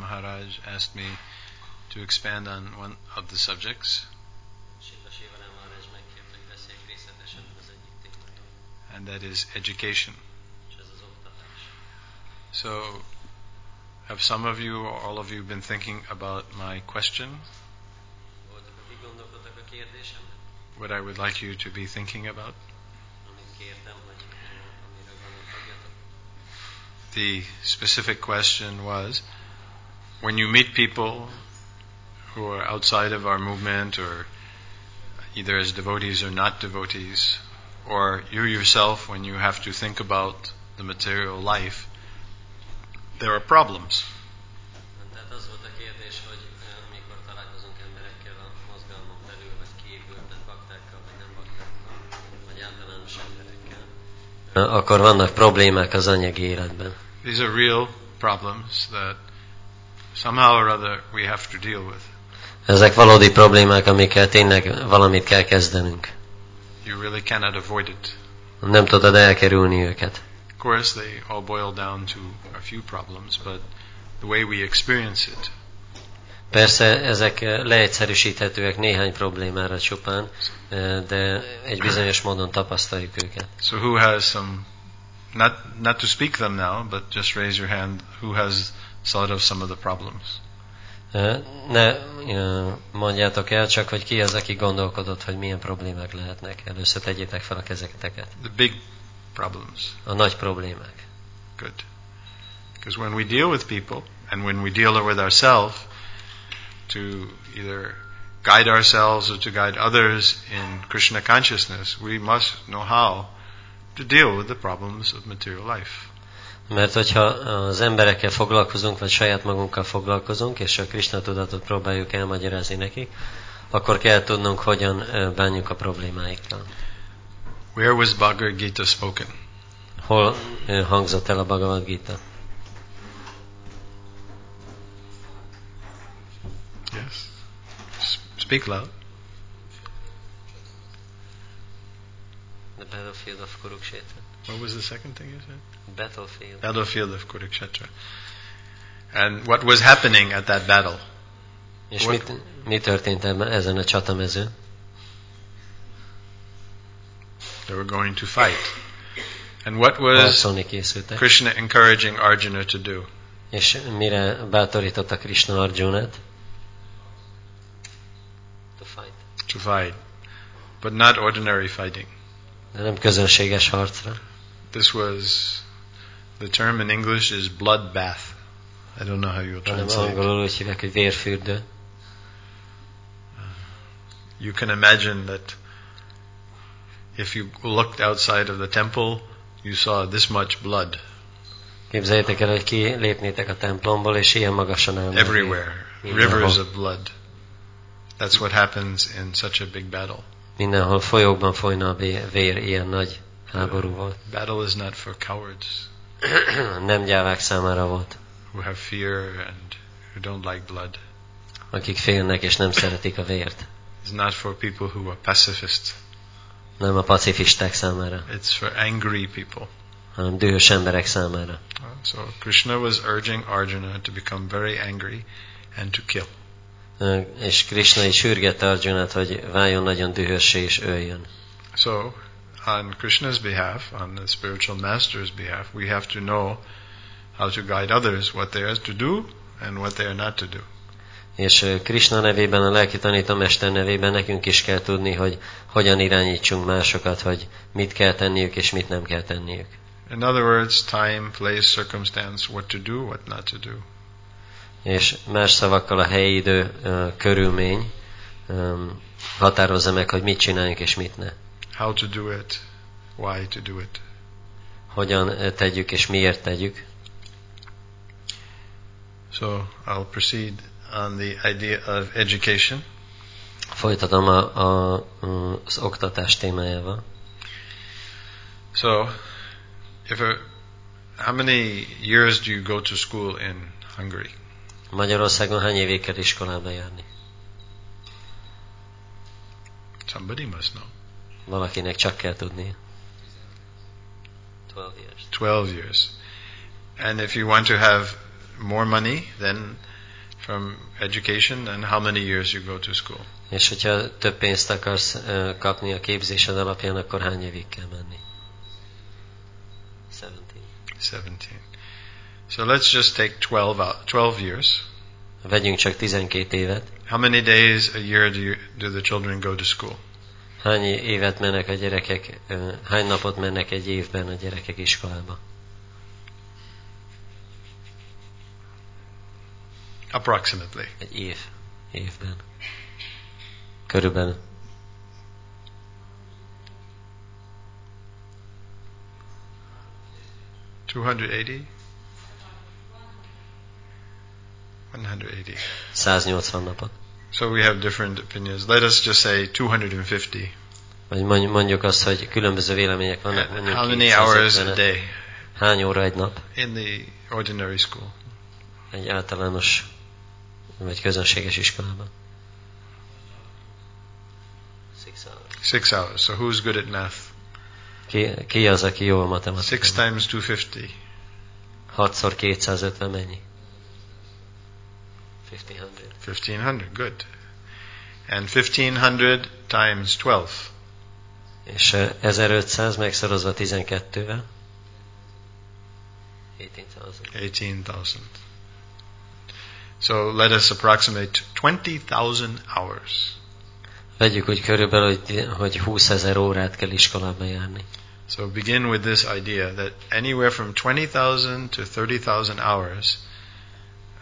Maharaj asked me to expand on one of the subjects, and that is education. So, have some of you or all of you been thinking about my question? What I would like you to be thinking about? The specific question was when you meet people who are outside of our movement or either as devotees or not devotees, or you yourself when you have to think about the material life, there are problems. Tehát az volt a kérdés, hogy amikor találkozunk emberekkel a mozgalmon belül, vagy kívül, tehát baktákkal, vagy nem baktákkal, vagy általános emberekkel, akkor vannak problémák az anyagi életben. These are real problems that somehow or other we have to deal with. Ezek valódi problémák, amikkel tényleg valamit kell kezdenünk. You really cannot avoid it. Nem tudod elkerülni őket. Of course, they all boil down to a few problems, but the way we experience it Persze ezek leegyszerűsíthetőek néhány problémára csupán, de egy bizonyos módon tapasztaljuk őket. So who has some, not, not to speak them now, but just raise your hand, who has thought of some of the problems? Ne mondjátok el csak, hogy ki az, aki gondolkodott, hogy milyen problémák lehetnek. Először tegyétek fel a kezeketeket. The big problems. A nagy problémák. Good. Because when we deal with people, and when we deal with ourselves, to either guide ourselves or to guide others in Krishna consciousness, we must know how to deal with the problems of material life. Mert hogyha az emberekkel foglalkozunk, vagy saját magunkkal foglalkozunk, és a Krishna tudatot próbáljuk elmagyarázni nekik, akkor kell tudnunk, hogyan bánjuk a problémáikkal. Where was Bhagavad Gita spoken? Hol hangzott el a Bhagavad Gita? Yes. Speak loud. The battlefield of Kurukshetra. What was the second thing you said? Battlefield. Battlefield of Kurukshetra. And what was happening at that battle? És What- mit, mi történt ebben, ezen a csatamezőn? They were going to fight. And what was Krishna encouraging Arjuna to do? És mire bátorította Krishna Arjunát? To fight. To fight. But not ordinary fighting. De nem közönséges harcra. This was, the term in English is bloodbath. I don't know how you'll translate it. angolul úgy hívják, hogy vérfürdő. You can imagine that if you looked outside of the temple, you saw this much blood Képzeljétek el, hogy ki lépnétek a templomból, és ilyen magasan everywhere, rivers of blood. That's what happens in such a big battle. Mindenhol folyókban folyna a vér, ilyen nagy háború volt. Battle is not for cowards nem gyávák számára volt, who have fear and who don't like blood. akik félnek és nem szeretik a vért. It's not for people who are pacifists. Nem a pacifisták számára, It's for angry people. hanem dühös emberek számára. So Krishna was urging Arjuna to become very angry and to kill. És Krishna is sürgette Arjunát, hogy váljon nagyon dühössé és öljön. So, on Krishna's behalf, on the spiritual master's behalf, we have to know how to guide others, what they are to do and what they are not to do. És Krishna nevében, a lelki tanítómester nevében nekünk is kell tudni, hogy hogyan irányítsunk másokat, hogy mit kell tenniük és mit nem kell tenniük. In other words, time, place, circumstance, what to do, what not to do. És más szavakkal a helyi idő, körülmény határozza meg, hogy mit csináljunk és mit ne. How to do it, why to do it. Hogyan ö, tegyük és miért tegyük. So, I'll proceed on the idea of education. Folytatom a, a, mm, az oktatás témájával. So, if a, how many years do you go to school in Hungary? Magyarországon hány évig kell iskolába járni? Somebody must know. Valakinek csak kell tudni. 12 years. 12 years. And if you want to have more money then from education and how many years you go to school. És hogyha több pénzt akarsz ö, kapni a képzésed alapján, akkor hány évig kell menni? 17. 17. So let's just take 12, out, 12 years. Vegyünk csak 12 évet. How many days a year do, you, do the children go to school? Hány évet mennek a gyerekek, hány napot mennek egy évben a gyerekek iskolába? Approximately. Egy év, évben. Körülbelül. Two hundred eighty. One hundred eighty. 180 napot. So we have different opinions. Let us just say two hundred and fifty. Vagy mondj- mondjuk azt, hogy különböző vélemények vannak. Uh, mondjuk How many hours a 250-et. day Hány óra egy nap? in the ordinary school? Egy általános vagy közönséges iskolában? Six hours. Six hours. So who's good at math? Ki, ki az, aki jó a Six matematikában? times two fifty. 6 250 mennyi? 1500. Fifteen hundred. Good. And fifteen hundred times twelve. És eh, 1500 megszorozva 12-vel? 18,000. Eighteen thousand. So let us approximate twenty thousand hours. Vegyük úgy körülbelül, hogy, hogy 20 ezer órát kell iskolába járni. So begin with this idea that anywhere from 20,000 to 30,000 hours,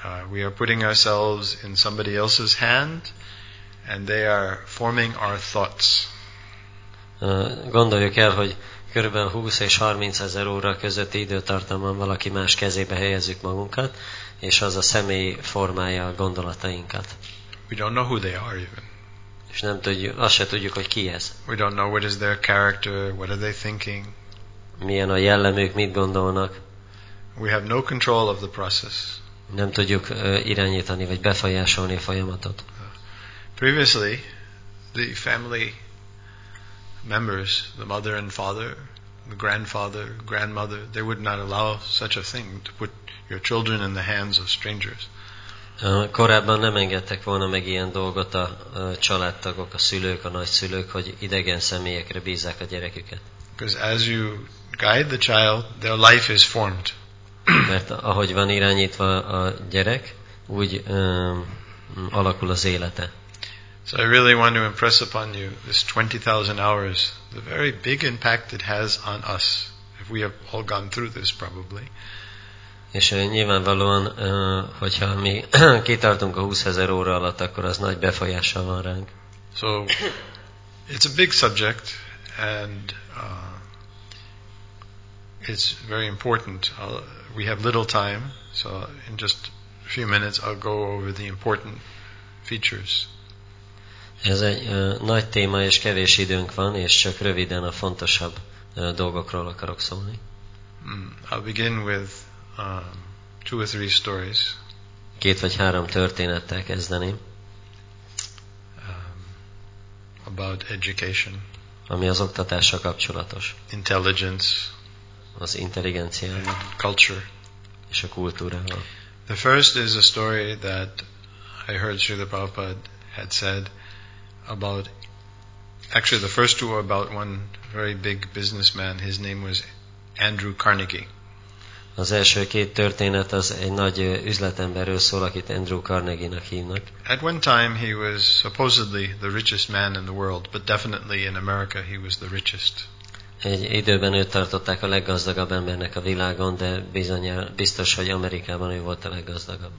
uh, we are putting ourselves in somebody else's hand and they are forming our thoughts. Uh, Gondoljuk el, hogy körülbelül 20 és 30 ezer óra közötti időtartamban valaki más kezébe helyezzük magunkat, és az a személy formálja a gondolatainkat. We don't know who they are even. És nem tudjuk, azt se tudjuk, hogy ki ez. We don't know what is their character, what are they thinking. Milyen a jellemük, mit gondolnak. We have no control of the process. Nem tudjuk irányítani, vagy befolyásolni a folyamatot. Previously, the family members, the mother and father, the grandfather, grandmother, they would not allow such a thing to put your children in the hands of strangers. Korábban nem engedtek volna meg ilyen dolgot a családtagok, a szülők, a nagyszülők, hogy idegen személyekre bízzák a gyereküket. Because as you guide the child, their life is formed. Mert ahogy van irányítva a gyerek, úgy um, alakul az élete. So I really want to impress upon you this 20,000 hours, the very big impact it has on us. If we have all gone through this, probably. És uh, nyilvánvalóan, uh, hogyha mi kitartunk a 20 ezer óra alatt, akkor az nagy befolyással van ránk. So it's a big subject, and uh, it's very important. I'll, we have little time, so in just a few minutes I'll go over the important features. Ez egy uh, nagy téma, és kevés időnk van, és csak röviden a fontosabb uh, dolgokról akarok szólni. Mm, I'll begin with um, two or three stories. Két vagy három történettel kezdeném, um, about education, ami az oktatással kapcsolatos, intelligence, az intelligenciával culture. és a kultúrával. The first is a story that I heard Srila Prabhupada had said about. Actually, the first two are about one very big businessman. His name was Andrew Carnegie. Az első két történet az egy nagy üzletemberről szól, akit Andrew Carnegie-nak hívnak. At one time, he was supposedly the richest man in the world, but definitely in America, he was the richest. Egy időben őt tartották a leggazdagabb embernek a világon, de bizonyára biztos, hogy Amerikában ő volt a leggazdagabb.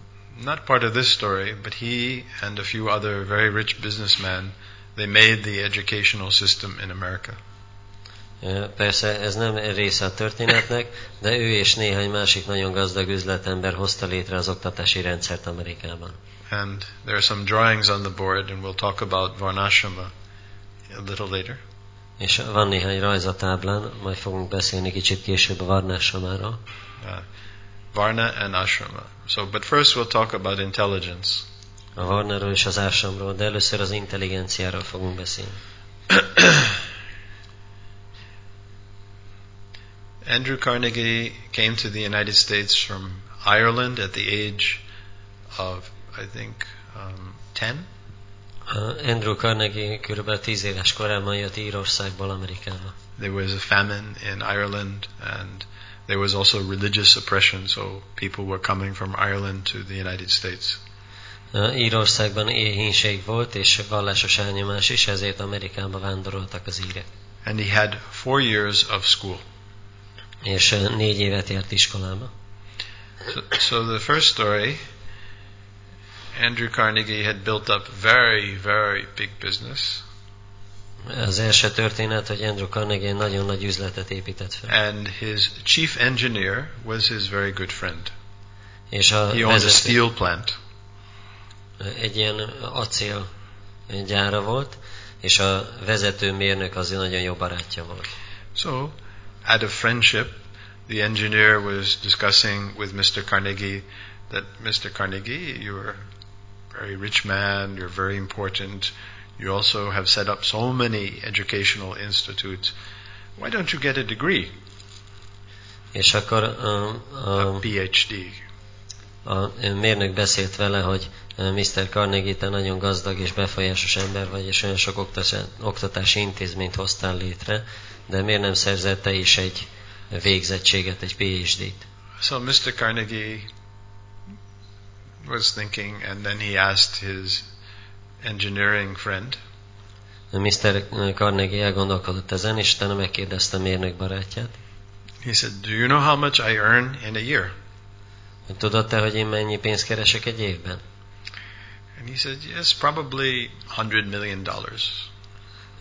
Not part of this story, but he and a few other very rich businessmen, they made the educational system in America. Persze ez nem része a történetnek, de ő és néhány másik nagyon gazdag üzletember hozta létre az oktatási rendszert Amerikában. And there are some drawings on the board, and we'll talk about Varnashrama a little later. És van néhány rajz a táblán, majd fogunk beszélni kicsit később a Varnásamáról. Uh, Varna and Ashrama. So, but first we'll talk about intelligence. A Varnáról és az Ásamról, de először az intelligenciáról fogunk beszélni. Andrew Carnegie came to the United States from Ireland at the age of, I think, um, 10. Uh, Andrew Carnegie kb. 10 éves korában jött Írországból Amerikába. There was a famine in Ireland, and there was also religious oppression, so people were coming from Ireland to the United States. Uh, Írországban éhínség volt, és vallásos elnyomás is, ezért Amerikába vándoroltak az írek. And he had four years of school. És uh, négy évet járt iskolába. So, so the first story, Andrew Carnegie had built up very, very big business, Az első történet, hogy Andrew Carnegie nagyon nagy üzletet épített fel. and his chief engineer was his very good friend. És a He owned a steel plant. egy ilyen acél gyára volt, és a vezető mérnök az nagyon jó barátja volt. So, out of friendship, the engineer was discussing with Mr. Carnegie that Mr. Carnegie, you're a very rich man, you're very important, you also have set up so many educational institutes. Why don't you get a degree, És akkor a um, PhD? a mérnök beszélt vele, hogy Mr. Carnegie, te nagyon gazdag és befolyásos ember vagy, és olyan sok oktatás- oktatási intézményt hoztál létre, de miért nem szerzel te is egy végzettséget, egy PhD-t? So Mr. Carnegie was thinking, and then he asked his engineering friend, Mr. Carnegie elgondolkodott ezen, és utána megkérdezte mérnök barátját, he said, Do you know how much I earn in a year? hogy tudod te, hogy én mennyi pénzt keresek egy évben? And he said, Yes, probably $100 million.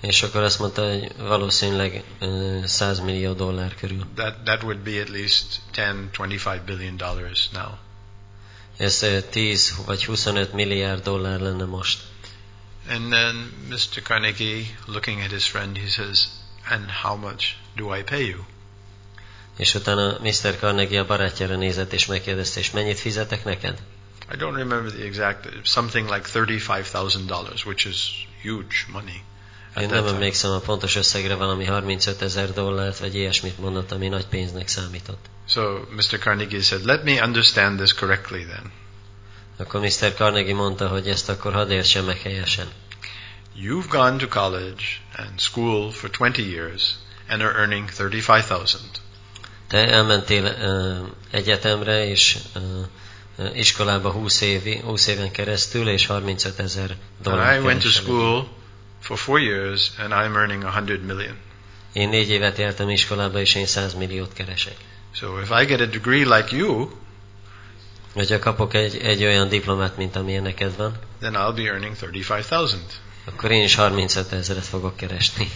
És akkor azt mondta, hogy valószínűleg ö, 100 millió dollár körül. That, that would be at least 10, 25 billion dollars now. Ez ö, 10 vagy 25 milliárd dollár lenne most. And then Mr. Carnegie, looking at his friend, he says, And how much do I pay you? És utána Mr. Carnegie a barátjára nézett, és megkérdezte, és mennyit fizetek neked? I don't remember the exact, something like $35,000, which is huge money. At Én nem time. emlékszem a pontos összegre, valami 35 ezer dollárt, vagy ilyesmit mondott, ami nagy pénznek számított. So Mr. Carnegie said, Let me understand this correctly then. Akkor Mr. Carnegie mondta, hogy ezt akkor hadd értsem meg helyesen. You've gone to college and school for 20 years and are earning 35,000. Te elmentél ö, egyetemre és ö, iskolába 20, évi, 20 éven keresztül, és 35 ezer dollár I went to school for four years and I'm earning 100 million. Én négy évet jártam iskolába, és én 100 milliót keresek. So if I get a degree like you, Hogyha kapok egy, egy olyan diplomát, mint amilyen neked van, then I'll be earning 35,000. akkor én is 35 ezeret fogok keresni.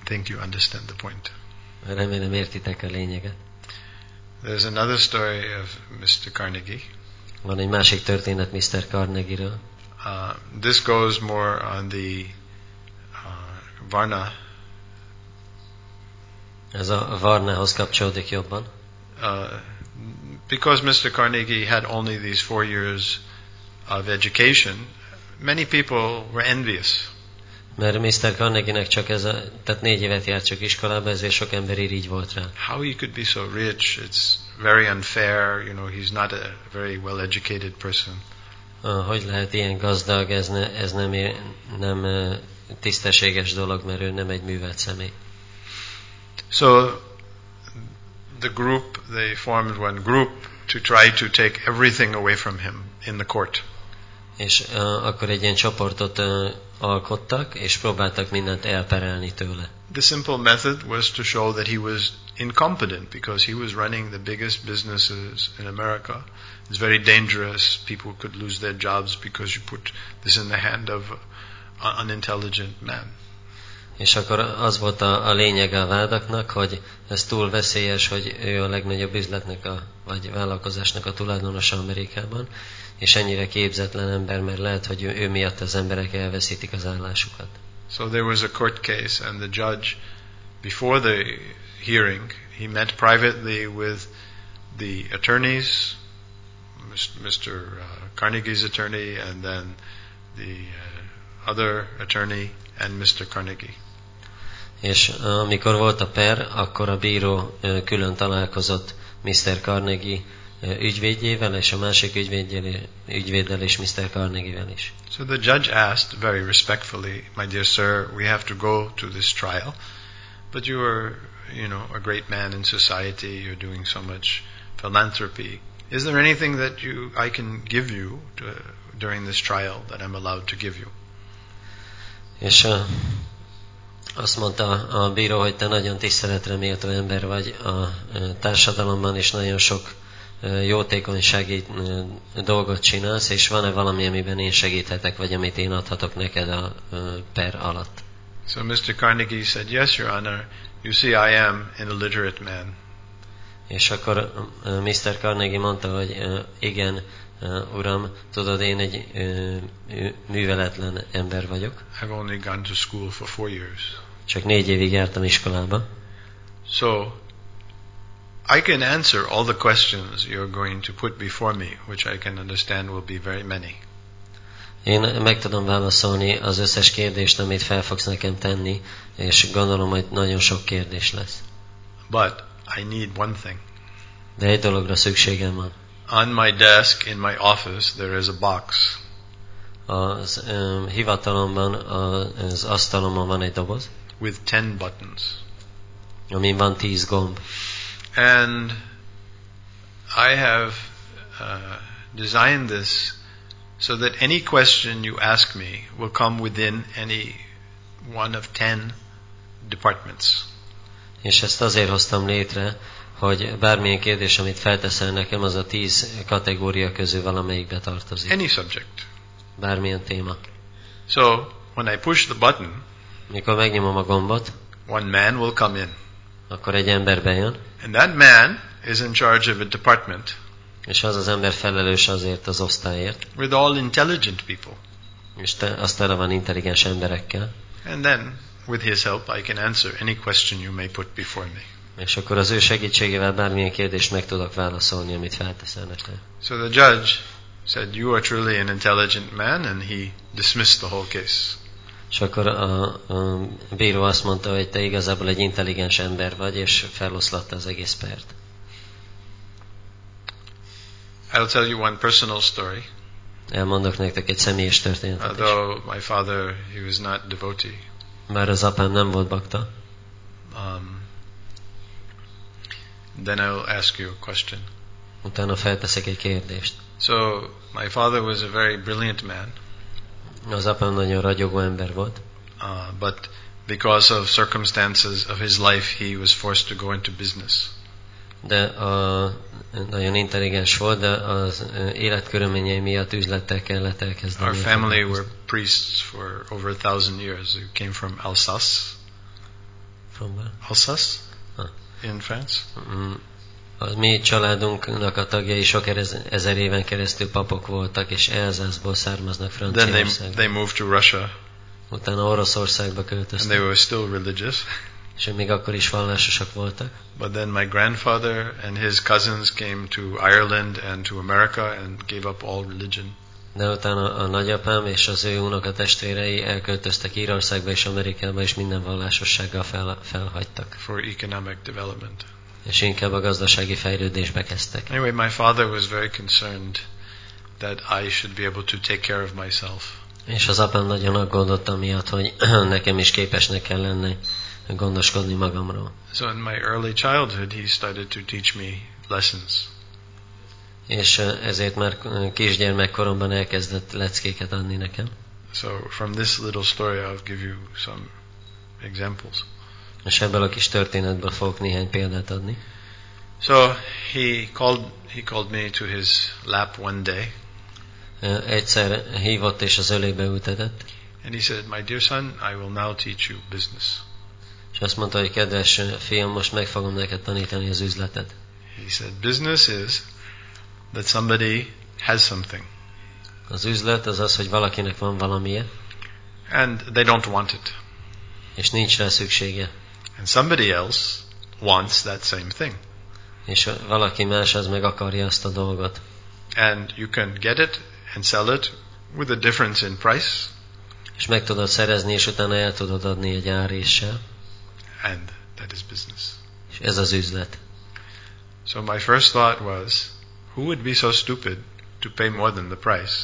I think you understand the point. Remélem értitek a lényeget. There's another story of Mr. Carnegie. Van egy másik történet Mr. Carnegie-ről. Uh, this goes more on the uh, Varna. Ez a Varnához kapcsolódik jobban. Uh, because Mr. Carnegie had only these four years of education, many people were envious. Mert Mr. Carnegie-nek csak ez a, tehát négy évet járt csak iskolába, ezért sok ember irigy volt rá. How he could be so rich, it's very unfair. You know, he's not a very well educated person. Ah, Hogy lehet ilyen gazdag, ez, ne, ez nem, nem tisztességes dolog, mert ő nem egy művelt személy. So the group, they formed one group to try to take everything away from him in the court. És uh, akkor egy ilyen csoportot uh, alkottak, és próbáltak mindent elperelni tőle. The simple method was to show that he was incompetent because he was running the biggest businesses in America. It's very dangerous. People could lose their jobs because you put this in the hand of an unintelligent man. És akkor az volt a, a lényeg a vádaknak, hogy ez túl veszélyes, hogy ő a legnagyobb üzletnek a, vagy vállalkozásnak a tulajdonosa Amerikában, és ennyire képzetlen ember, mert lehet, hogy ő, ő miatt az emberek elveszítik az állásukat. So there was a court case, and the judge, before the hearing, he met privately with the attorneys, Mr. uh, Carnegie's attorney, and then the uh, other attorney, and Mr. Carnegie. És amikor volt a per, akkor a bíró külön találkozott Mr. Carnegie ügyvédjével, és a másik ügyvéddel és Mr. Carnegie-vel is. So the judge asked very respectfully, My dear sir, we have to go to this trial, but you are, you know, a great man in society, you're doing so much philanthropy. Is there anything that you I can give you to, during this trial that I'm allowed to give you? És uh, azt mondta a bíró, hogy te nagyon tiszteletre méltó ember vagy a társadalomban, és nagyon sok jótékonysági dolgot csinálsz, és van-e valami, amiben én segíthetek, vagy amit én adhatok neked a per alatt? So Mr. Carnegie said, Yes, Your Honor. You see, I am an illiterate man. És akkor Mr. Carnegie mondta, hogy igen, uram, tudod, én egy mű- műveletlen ember vagyok. I've only gone to school for four years. Csak négy évig jártam iskolába. So I can answer all the questions you're going to put before me, which I can understand will be very many. Én meg tudom válaszolni az összes kérdést, amit fel fogsz nekem tenni, és gondolom, hogy nagyon sok kérdés lesz. But I need one thing. De egy dologra szükségem van. On my desk in my office, there is a box. Az um, hivatalomban, az asztalomon van egy doboz, with 10 buttons. amin van tíz gomb. And I have uh, designed this so that any question you ask me will come within any one of 10 departments. És ezt azért hoztam létre, hogy bármilyen kérdés, amit felteszel nekem, az a tíz kategória közül valamelyikbe tartozik. Any subject. Bármilyen téma. So when I push the button, Mikor megnyomom a gombot, one man will come in. Akkor egy ember bejön, And that man is in charge of a department és az az ember felelős azért az osztályért, with all intelligent people. és te, azt tele van intelligens emberekkel, And then, with his help, I can answer any question you may put before me. és akkor az ő segítségével bármilyen kérdést meg tudok válaszolni, amit felteszel nekem. So the judge said, You are truly an intelligent man, and he dismissed the whole case. És akkor a, a bíró azt mondta, hogy te igazából egy intelligens ember vagy, és feloszlatta az egész pert. I'll tell you one personal story. Elmondok nektek egy személyes történetet. Although my father, he was not devotee. Bár az apám nem volt bakta, Um, then I'll ask you a question. utána felteszek egy kérdést. So, my father was a very brilliant man, Az apám nagyon ragyogó ember volt, uh, but because of circumstances of his life, he was forced to go into business. de a, nagyon intelligens volt, de az életkörülményei miatt üzlettel kellett elkezdeni. Our family were priests for over a thousand years. We came from Alsace. From where? Alsace? Ah. In France? Mm, A mi családunknak a tagjai sok ezer éven keresztül papok voltak, és Elzászból származnak Then they, they moved to Russia, Utána Oroszországba and they költöztek, were still religious. és még akkor is vallásosak voltak. But then my grandfather and his cousins came to Ireland and to America and gave up all religion. De utána a nagyapám és az ő unokatestvérei elköltöztek Írországba és Amerikába, és minden vallásossággal fel, felhagytak. for economic development. És inkább a gazdasági fejlődésbe kezdtek. Anyway, my father was very concerned that I should be able to take care of myself. És az apám nagyon aggódott amiatt, hogy nekem is képesnek kell lenni gondoskodni magamról. So in my early childhood, he started to teach me lessons. És ezért már kisgyermekkoromban elkezdett leckéket adni nekem. So from this little story, I'll give you some examples. És ebből a kis történetből fogok néhány példát adni. So he called he called me to his lap one day, Egyszer hívott és az ölébe ültetett, and he said, "My dear son, I will now teach you business." és azt mondta, hogy kedves fiam, most meg fogom neked tanítani az üzletet. He said, "Business is that somebody has something, Az üzlet az az, hogy valakinek van valamije, and they don't want it, és nincs rá szüksége. And somebody else wants that same thing, És valaki más az meg akarja azt a dolgot. and you can get it and sell it with a difference in price." És meg tudod szerezni, és utána el tudod adni egy áréssel. and that is business. És ez az üzlet. So my first thought was, who would be so stupid to pay more than the price?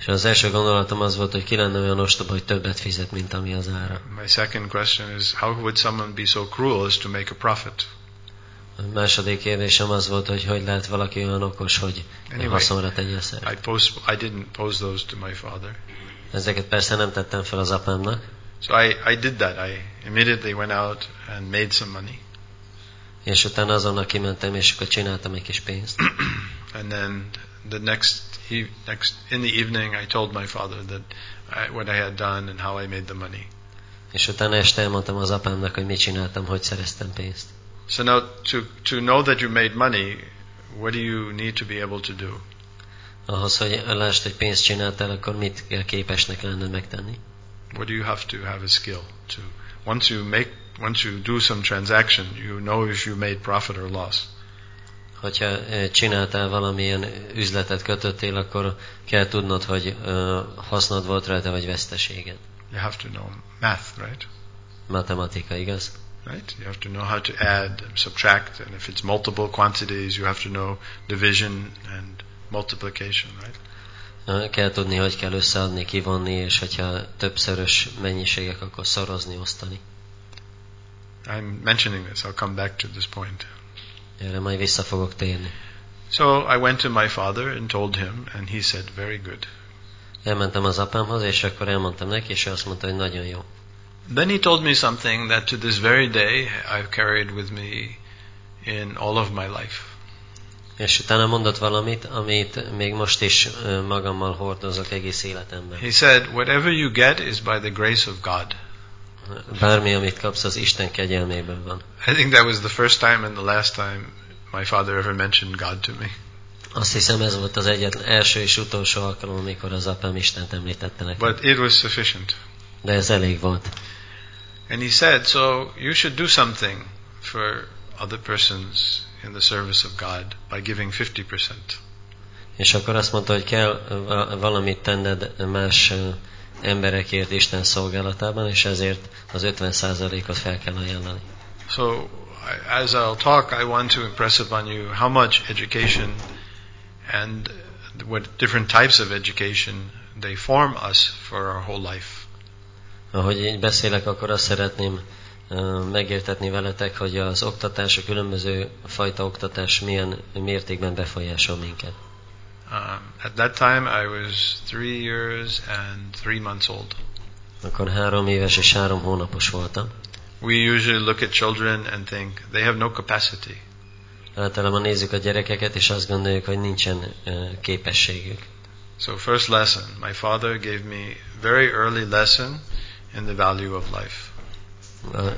És az első gondolatom az volt, hogy ki lenne olyan ostoba, hogy többet fizet, mint ami az ára. My second question is, how would someone be so cruel as to make a profit? A második kérdésem az volt, hogy hogy lehet valaki olyan okos, hogy Anyway, haszonra tegye szert. I, post, I didn't pose those to my father. Ezeket persze nem tettem fel az apámnak, So I, I did that. I immediately went out and made some money. és utána azonnal kimentem, és akkor csináltam egy kis pénzt. and then the next, e- next in the evening, I told my father that I, what I had done and how I made the money. És utána este elmondtam az apámnak, hogy mit csináltam, hogy szereztem pénzt. So now, to to know that you made money, what do you need to be able to do? Ahhoz, hogy lásd, hogy pénzt csináltál, akkor mit kell képesnek megtenni? What do you have to have a skill to? Once you make, once you do some transaction, you know if you made profit or loss. Hogyha csináltál valamilyen üzletet, kötöttél, akkor kell tudnod, hogy hasznod volt rajta, vagy veszteséged. You have to know math, right? Matematika, igaz? Right? You have to know how to add, subtract, and if it's multiple quantities, you have to know division and multiplication, right? Kell tudni, hogy kell összeadni, kivonni, és hogyha többszörös mennyiségek, akkor szorozni, osztani. I'm mentioning this. I'll come back to this point. Erre majd vissza fogok térni. So I went to my father and told him, and he said, "Very good." Elmentem az apámhoz, és akkor elmondtam neki, és ő azt mondta, hogy nagyon jó. Then he told me something that to this very day I've carried with me in all of my life. És utána mondott valamit, amit még most is magammal hordozok egész életemben. He said, "Whatever you get is by the grace of God." Bármi, amit kapsz, az Isten kegyelméből van. I think that was the first time and the last time my father ever mentioned God to me. Azt hiszem ez volt az egyetlen első és utolsó alkalom, amikor az apám Istent említette nekem. But it was sufficient. De ez elég volt. And he said, "So you should do something for other persons in the service of God by giving 50%." És akkor azt mondta, hogy kell va- valamit tenned más emberekért Isten szolgálatában, és ezért az 50%-ot fel kell ajánlani. So, as I'll talk, I want to impress upon you how much education and what different types of education they form us for our whole life. Ahogy így beszélek, akkor azt szeretném megértetni veletek, hogy az oktatás, a különböző fajta oktatás milyen mértékben befolyásol minket. Um, at that time, I was three years and three months old. Akkor három éves és három hónapos voltam. We usually look at children and think they have no capacity. Általában nézzük a gyerekeket, és azt gondoljuk, hogy nincsen ö, képességük. So, first lesson, my father gave me very early lesson in the value of life.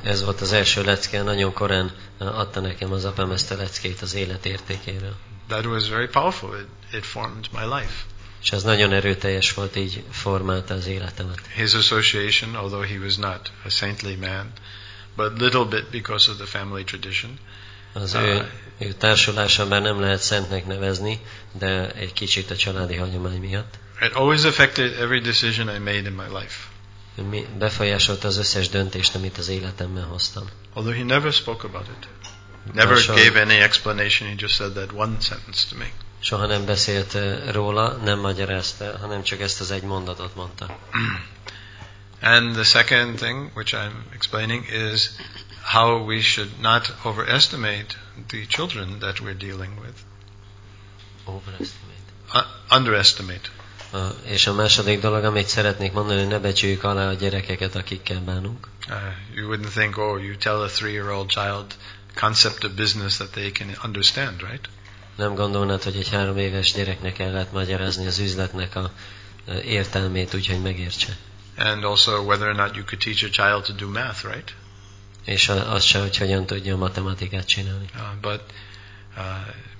Ez volt az első lecke, nagyon korán adta nekem az apám ezt a leckét az élet értékéről. That was very powerful. It, it formed my life. És nagyon erőteljes volt, így formálta az életemet. His association, although he was not a saintly man, but little bit because of the family tradition, Az ő, uh, ő társulása bár nem lehet szentnek nevezni, de egy kicsit a családi hagyomány miatt. it always affected every decision I made in my life. Befolyásolta az összes döntést, amit az életemben hoztam. Although he never spoke about it. Never Soha- gave any explanation, he just said that one sentence to me. Soha nem beszélt ö, róla, nem magyarázta, hanem csak ezt az egy mondatot mondta. And the second thing, which I'm explaining, is how we should not overestimate the children that we're dealing with. Overestimate. Uh, underestimate. A, és a második dolog, amit szeretnék mondani, hogy ne becsüljük alá a gyerekeket, akikkel bánunk. Uh, you wouldn't think, oh, you tell a three-year-old child concept of business that they can understand, right? Nem gondolnád, hogy egy három éves gyereknek el lehet magyarázni az üzletnek a ö, értelmét, úgyhogy megértse. And also whether or not you could teach a child to do math, right? És az se, hogy hogyan tudja a matematikát csinálni. Uh, but uh,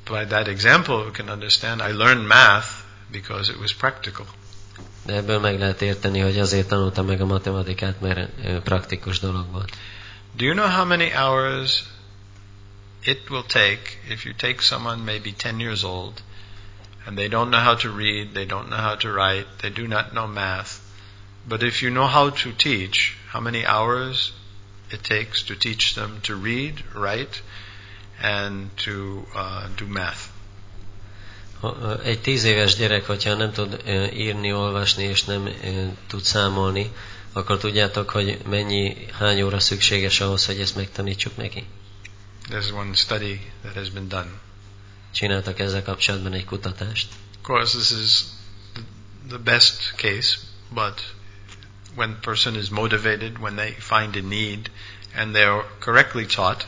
by that example, we can understand. I learned math because it was practical. De ebből meg lehet érteni, hogy azért tanultam meg a matematikát, mert ö, praktikus dolog volt. Do you know how many hours it will take if you take someone maybe 10 years old and they don't know how to read, they don't know how to write, they do not know math, but if you know how to teach, how many hours it takes to teach them to read, write, and to uh, do math. Egy tíz éves gyerek, hogyha nem tud írni, olvasni és nem tud számolni, akkor tudjátok, hogy mennyi, hány óra szükséges ahhoz, hogy ezt megtanítsuk neki? There's one study that has been done. Csináltak ezzel kapcsolatban egy kutatást. Of course, this is the- best case, but when person is motivated, when they find a need, and they are correctly taught,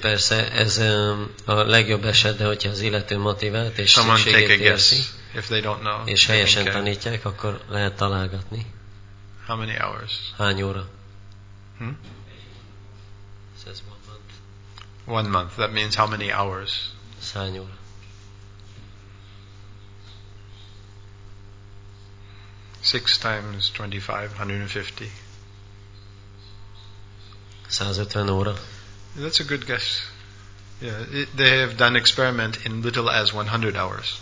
Persze ez ö, a legjobb eset, de hogyha az illető motivált és szükségét érzi, guess if they don't know. és helyesen tanítják, akkor lehet találgatni. How many hours? Hány óra? Hmm? One month. That means how many hours? Six times 25, 150. 150. That's a good guess. Yeah, it, they have done experiment in little as 100 hours.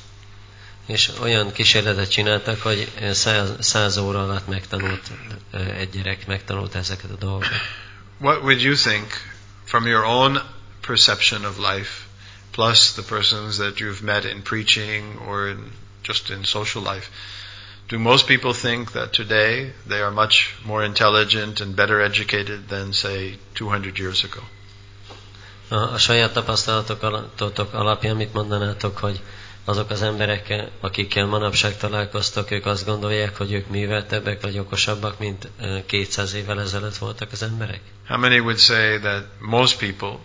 És olyan kísérletet csináltak, hogy 100, 100 óra alatt megtanult egy gyerek, megtanult ezeket a dolgokat. What would you think from your own perception of life, plus the persons that you've met in preaching or in, just in social life? Do most people think that today they are much more intelligent and better educated than, say, 200 years ago? A, saját tapasztalatotok alapján mit mondanátok, hogy azok az emberek, akikkel manapság találkoztok, ők azt gondolják, hogy ők műveltebbek vagy okosabbak, mint 200 évvel ezelőtt voltak az emberek? How many would say that most people,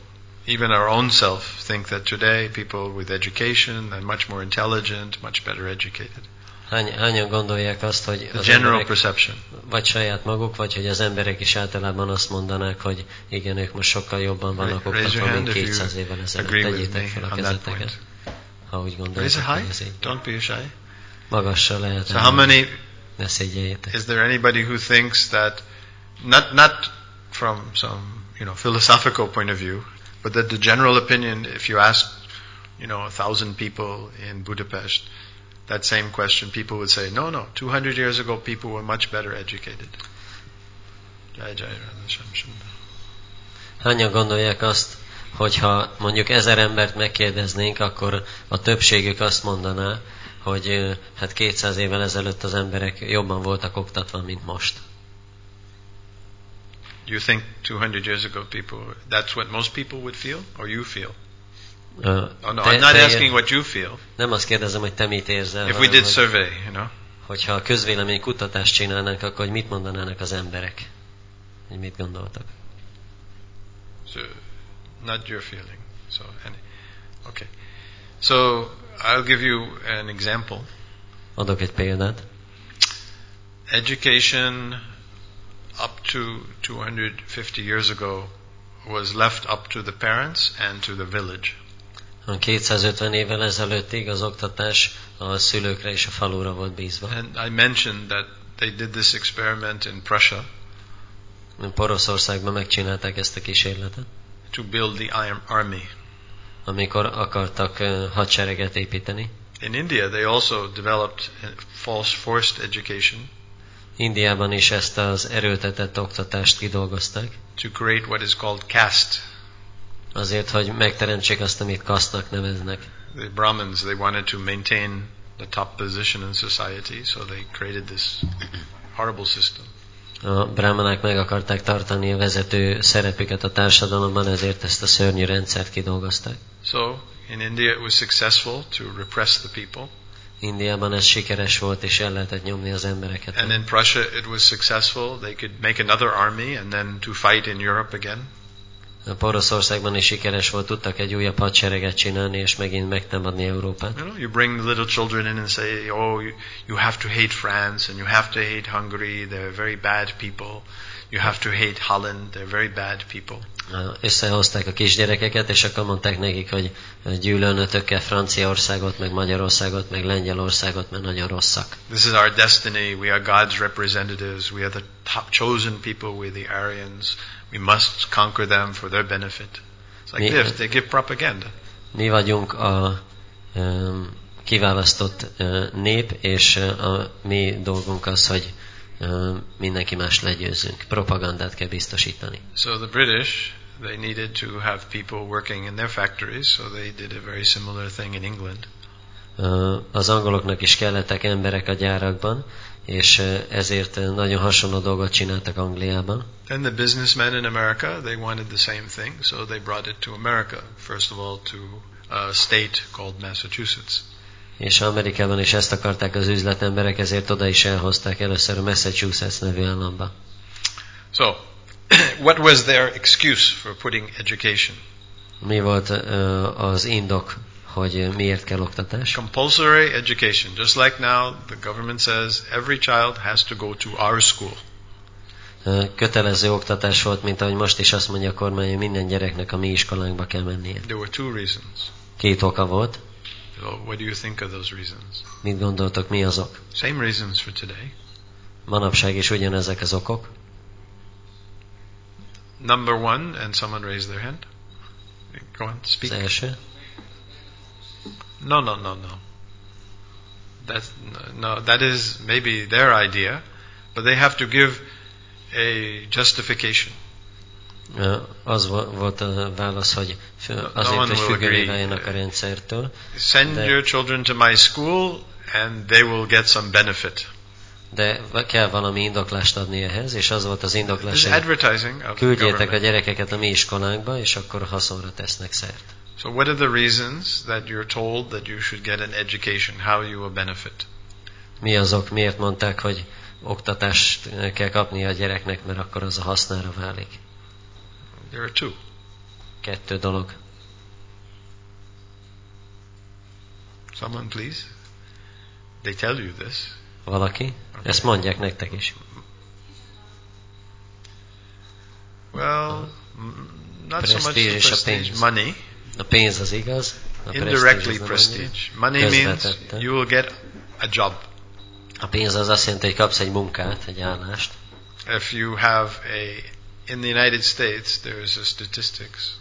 even our own self, think that today people with education are much more intelligent, much better educated? Hány, hányan gondolják azt, hogy The az general emberek, perception. vagy saját maguk, vagy hogy az emberek is általában azt mondanák, hogy igen, ők most sokkal jobban vannak oktatva, mint if 200 évvel you ezelőtt. Tegyétek fel a on that point. kezeteket, ha úgy it hogy ez így. Don't be shy. Magasra lehet So how many ne szégyeljétek. Is there anybody who thinks that, not not from some you know philosophical point of view, but that the general opinion, if you ask, you know, a thousand people in Budapest, that same question, people would say, no, no, 200 years ago, people were much better educated. Jai. Hányan gondolják azt, hogyha mondjuk ezer embert megkérdeznénk, akkor a többségük azt mondaná, hogy hát 200 évvel ezelőtt az emberek jobban voltak oktatva, mint most. Do you think 200 years ago, people, that's what most people would feel, or you feel? Ö, Oh no, te- I'm not te- asking what you feel. Nem azt kérdezem, hogy te mit érzel, If we did hogy, survey, you know, hogyha a közvélemény kutatást csinálnánk, akkor hogy mit mondanának az emberek? Hogy mit gondoltak? So, not your feeling. So, any, okay. So, I'll give you an example. Adok egy példát. Education up to 250 years ago was left up to the parents and to the village. A 250 évvel ezelőttig az oktatás a szülőkre és a falura volt bízva. And I mentioned that they did this experiment in Prussia Poroszországban megcsinálták ezt a kísérletet, to build the iron army. amikor akartak hadsereget építeni. In India, they also developed false forced education Indiában is ezt az erőltetett oktatást kidolgozták, to create what is called caste. azért, hogy megteremtsék azt, amit kasztnak neveznek. The Brahmins, they wanted to maintain the top position in society, so they created this horrible system. A brahmanák meg akarták tartani a vezető szerepüket a társadalomban, ezért ezt a szörnyű rendszert kidolgozták. So, in India, it was successful to repress the people. Indiában ez sikeres volt, és el lehetett nyomni az embereket. And in Prussia, it was successful. They could make another army and then to fight in Europe again. Poroszországban is sikeres volt, tudtak egy újabb hadsereget csinálni, és megint megtámadni Európát. You know, you bring the little children in and say, "Oh, you, you have to hate France and you have to hate Hungary. They're very bad people. You have to hate Holland. They're very bad people." Összehozták a kisgyerekeket, és akkor mondták nekik, hogy gyűlölnötök kell Franciaországot, meg Magyarországot, meg Lengyelországot, mert nagyon rosszak. This is our destiny. We are God's representatives. We are the top chosen people. We're the Aryans. We must conquer them for their benefit. It's like Me- this. They give propaganda. Mi vagyunk a um, kiválasztott uh, nép, és uh, a mi dolgunk az, hogy mindenki más legyőzzünk. Propagandát kell biztosítani. So the British, they needed to have people working in their factories, so they did a very similar thing in England. Az angoloknak is kellettek emberek a gyárakban, és ezért nagyon hasonló dolgot csináltak Angliában. Then the businessmen in America, they wanted the same thing, so they brought it to America. First of all, to a state called Massachusetts. És Amerikában is ezt akarták az üzletemberek, ezért oda is elhozták először a Massachusetts nevű államba. So, what was their excuse for putting education? Mi volt ö, az indok, hogy miért kell oktatás? Compulsory education. Just like now, the government says every child has to go to our school. Kötelező oktatás volt, mint ahogy most is azt mondja a kormány, hogy minden gyereknek a mi iskolánkba kell mennie. There were two reasons. Két oka volt. So, what do you think of those reasons? Mit gondoltok, mi azok? Same reasons for today. Manapság is ugyanezek az okok. Number one, and someone raised their hand. Go on, Az speak. első. No, no, no, no. That's no. That is maybe their idea, but they have to give a justification. Az vo- volt a válasz, hogy azért, hogy függővé váljanak a rendszertől, Send They- your children to my school, and they will get some benefit. de kell valami indoklást adni ehhez, és az volt az indoklás, hogy küldjétek a gyerekeket a mi iskolánkba, és akkor haszonra tesznek szert. So, what are the reasons that you're told that you should get an education? How you will benefit? Mi azok, miért mondták, hogy oktatást kell kapni a gyereknek, mert akkor az a hasznára válik. There are two. Kettő dolog. Someone, please. They tell you this. Valaki? Ezt mondják nektek is. Well, not so much Prestige the a prestige, pénz. money. A pénz az igaz, a Indirectly prestige prestige. Money means you will get a job. A pénz az azt jelenti, hogy kapsz egy munkát, egy állást. If you have a, in the United States, there is a statistics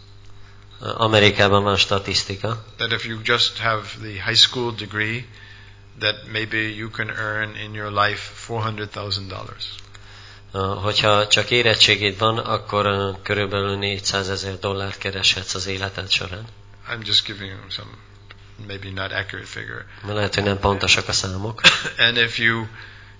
uh, Amerikában van statisztika, that if you just have the high school degree, that maybe you can earn in your life four hundred thousand dollars. Uh, hogyha csak érettségid van, akkor uh, körülbelül 400 ezer dollárt kereshetsz az életed során. I'm just giving you some, maybe not accurate figure. Mert lehet, hogy nem pontosak a számok. And if you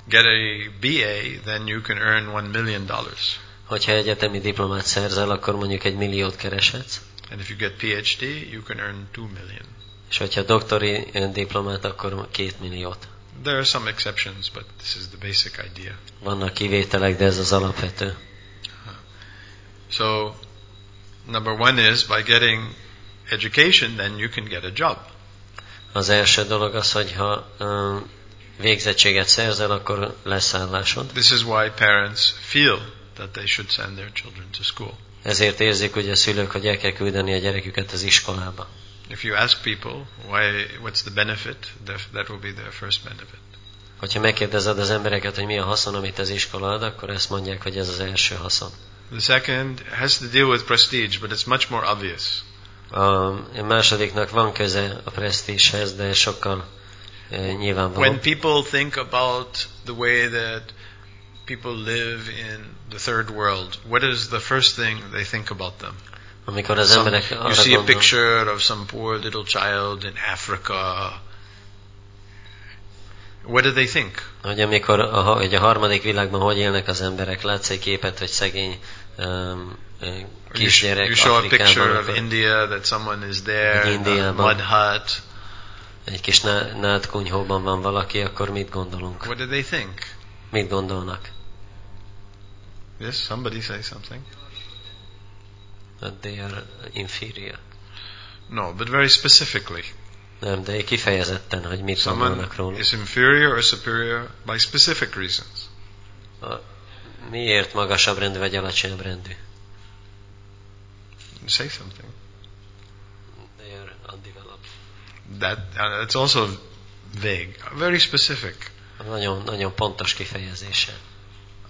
get a BA, then you can earn one million dollars. Hogyha egyetemi diplomát szerzel, akkor mondjuk egy milliót kereshetsz. And if you get PhD, you can earn two million. És hogyha doktori diplomát, akkor két milliót. There are some exceptions, but this is the basic idea. Vannak kivételek, de ez az alapvető. So, number one is by getting education, then you can get a job. Az első dolog az, hogy ha ö, végzettséget szerzel, akkor lesz állásod. This is why parents feel that they should send their children to school. Ezért érzik ugye a szülők, hogy el kell küldeni a gyereküket az iskolába. If you ask people why, what's the benefit, that, will be their first benefit. Hogyha megkérdezed az embereket, hogy mi a haszon, amit az iskola ad, akkor ezt mondják, hogy ez az első haszon. The second has to deal with prestige, but it's much more obvious. A másodiknak van köze a presztízshez, de sokkal e, nyilvánvaló. When people think about the way that people live in the third world, what is the first thing they think about them? Some- you see a picture of some poor little child in Africa. What do they think? hogy amikor a, hogy a harmadik világban hogy élnek az emberek, látsz egy képet, hogy szegény um, You, kisgyerek you show a picture of India that someone is there, Indiában. mud hut. egy kis ná- nádkunyhóban van valaki, akkor mit gondolunk? What do they think? Mit gondolnak? Yes, somebody say something. That they are inferior. No, but very specifically. Nem, de kifejezetten, hogy mit Someone gondolnak róla. is inferior or superior by specific reasons. A, miért magasabb rendű vagy alacsonyabb rendű? Say something. They are undeveloped. That uh, it's also vague, very specific. Nagyon, nagyon pontos kifejezése.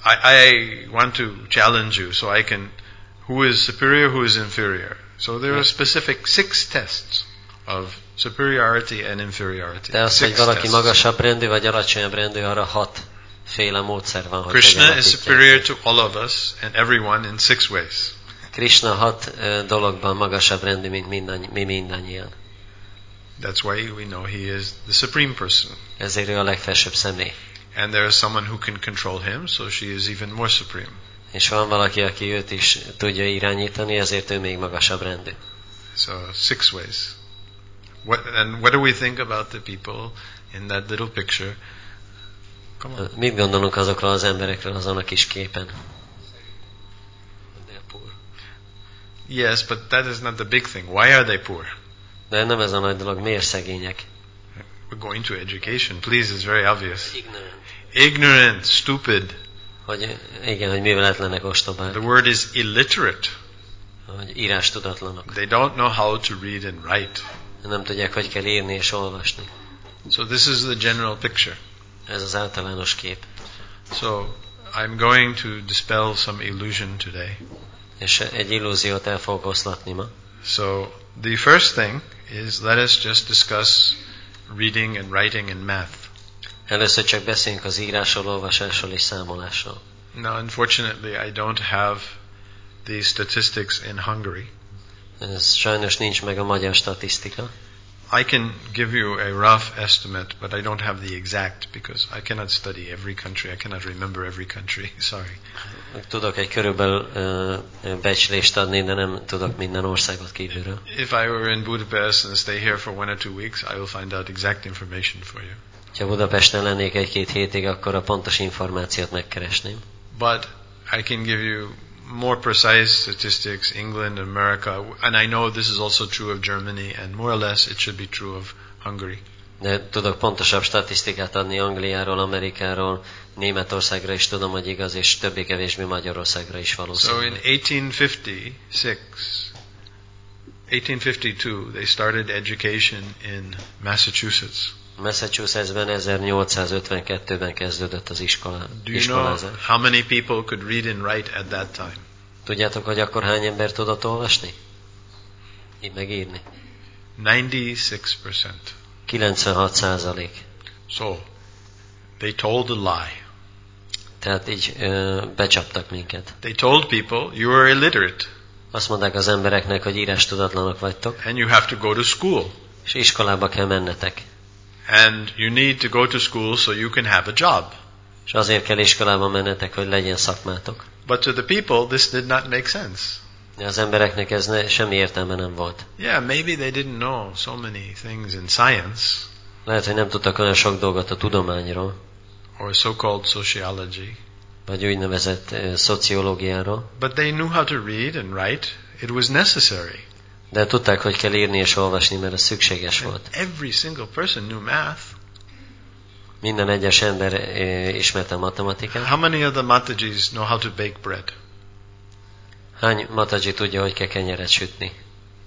I, I want to challenge you so I can. Who is superior? Who is inferior? So there are specific six tests of superiority and inferiority. De az, hogy valaki tests. magasabb rendű vagy alacsonyabb rendű, arra hat féle módszer van, hogy Krishna is superior to all of us and everyone in six ways. Krishna hat dologban magasabb rendű, mint mindannyi, mi mindannyian. That's why we know he is the supreme person. Ezért ő a legfelsőbb személy. And there is someone who can control him, so she is even more supreme. És van valaki, aki őt is tudja irányítani, ezért ő még magasabb rendű. So six ways. What, and what do we think about the people in that little picture? Come on. Mit gondolunk azokról az emberekről azon a kis képen? Yes, but that is not the big thing. Why are they poor? De nem ez a nagy dolog, miért szegények? We're going to education. Please, it's very obvious. Ignorant. Ignorant, stupid. Hogy igen, hogy műveletlenek The word is illiterate. hogy írás tudatlanok. They don't know how to read and write. Nem tudják, hogy kell írni és olvasni. So this is the general picture. Ez az általános kép. So I'm going to dispel some illusion today. És egy illúziót el fogok oszlatni ma. So the first thing is let us just discuss reading and writing and math. Először csak beszéljünk az írásról, olvasásról és számolásról. Now, unfortunately, I don't have the statistics in Hungary. Ez sajnos nincs meg a magyar statisztika. I can give you a rough estimate, but I don't have the exact because I cannot study every country. I cannot remember every country. Sorry. Tudok egy körülbelül becslést adni, de nem tudok minden országot kívülről. If I were in Budapest and stay here for one or two weeks, I will find out exact information for you. Ha Budapesten lennék egy-két hétig, akkor a pontos információt megkeresném. But I can give you more precise statistics, England, America, and I know this is also true of Germany, and more or less it should be true of Hungary. De tudok pontosabb statisztikát adni Angliáról, Amerikáról, Németországra is tudom, hogy igaz, és többé-kevésbé Magyarországra is So in valószínű. 1856, 1852, they started education in Massachusetts. Massachusettsben 1852-ben kezdődött az iskola, Do you know iskolázás. how many people could read and write at that time? Tudjátok, hogy akkor hány ember tudott olvasni? Így megírni? 96%. 96 százalék. So they told a lie. Tehát így ö, becsaptak minket. They told people you are illiterate Azt mondták az embereknek, hogy írás tudatlanok vagytok, and you have to go to school. és iskolába kell mennetek. And you need to go to school so you can have a job. És azért kell iskolába mennetek, hogy legyen szakmátok. But to the people, this did not make sense. De az embereknek ez ne, semmi értelme nem volt. Yeah, maybe they didn't know so many things in science Lehet, hogy nem tudtak olyan sok dolgot a tudományról, or so-called sociology, vagy úgynevezett ö, szociológiáról, but they knew how to read and write. It was necessary. De tudták, hogy kell írni és olvasni, mert ez szükséges volt. Every single person knew math. Minden egyes ember ö, ismerte a matematikát. How many of the Matajis know how to bake bread? Hány mataji tudja, hogy kell kenyeret sütni?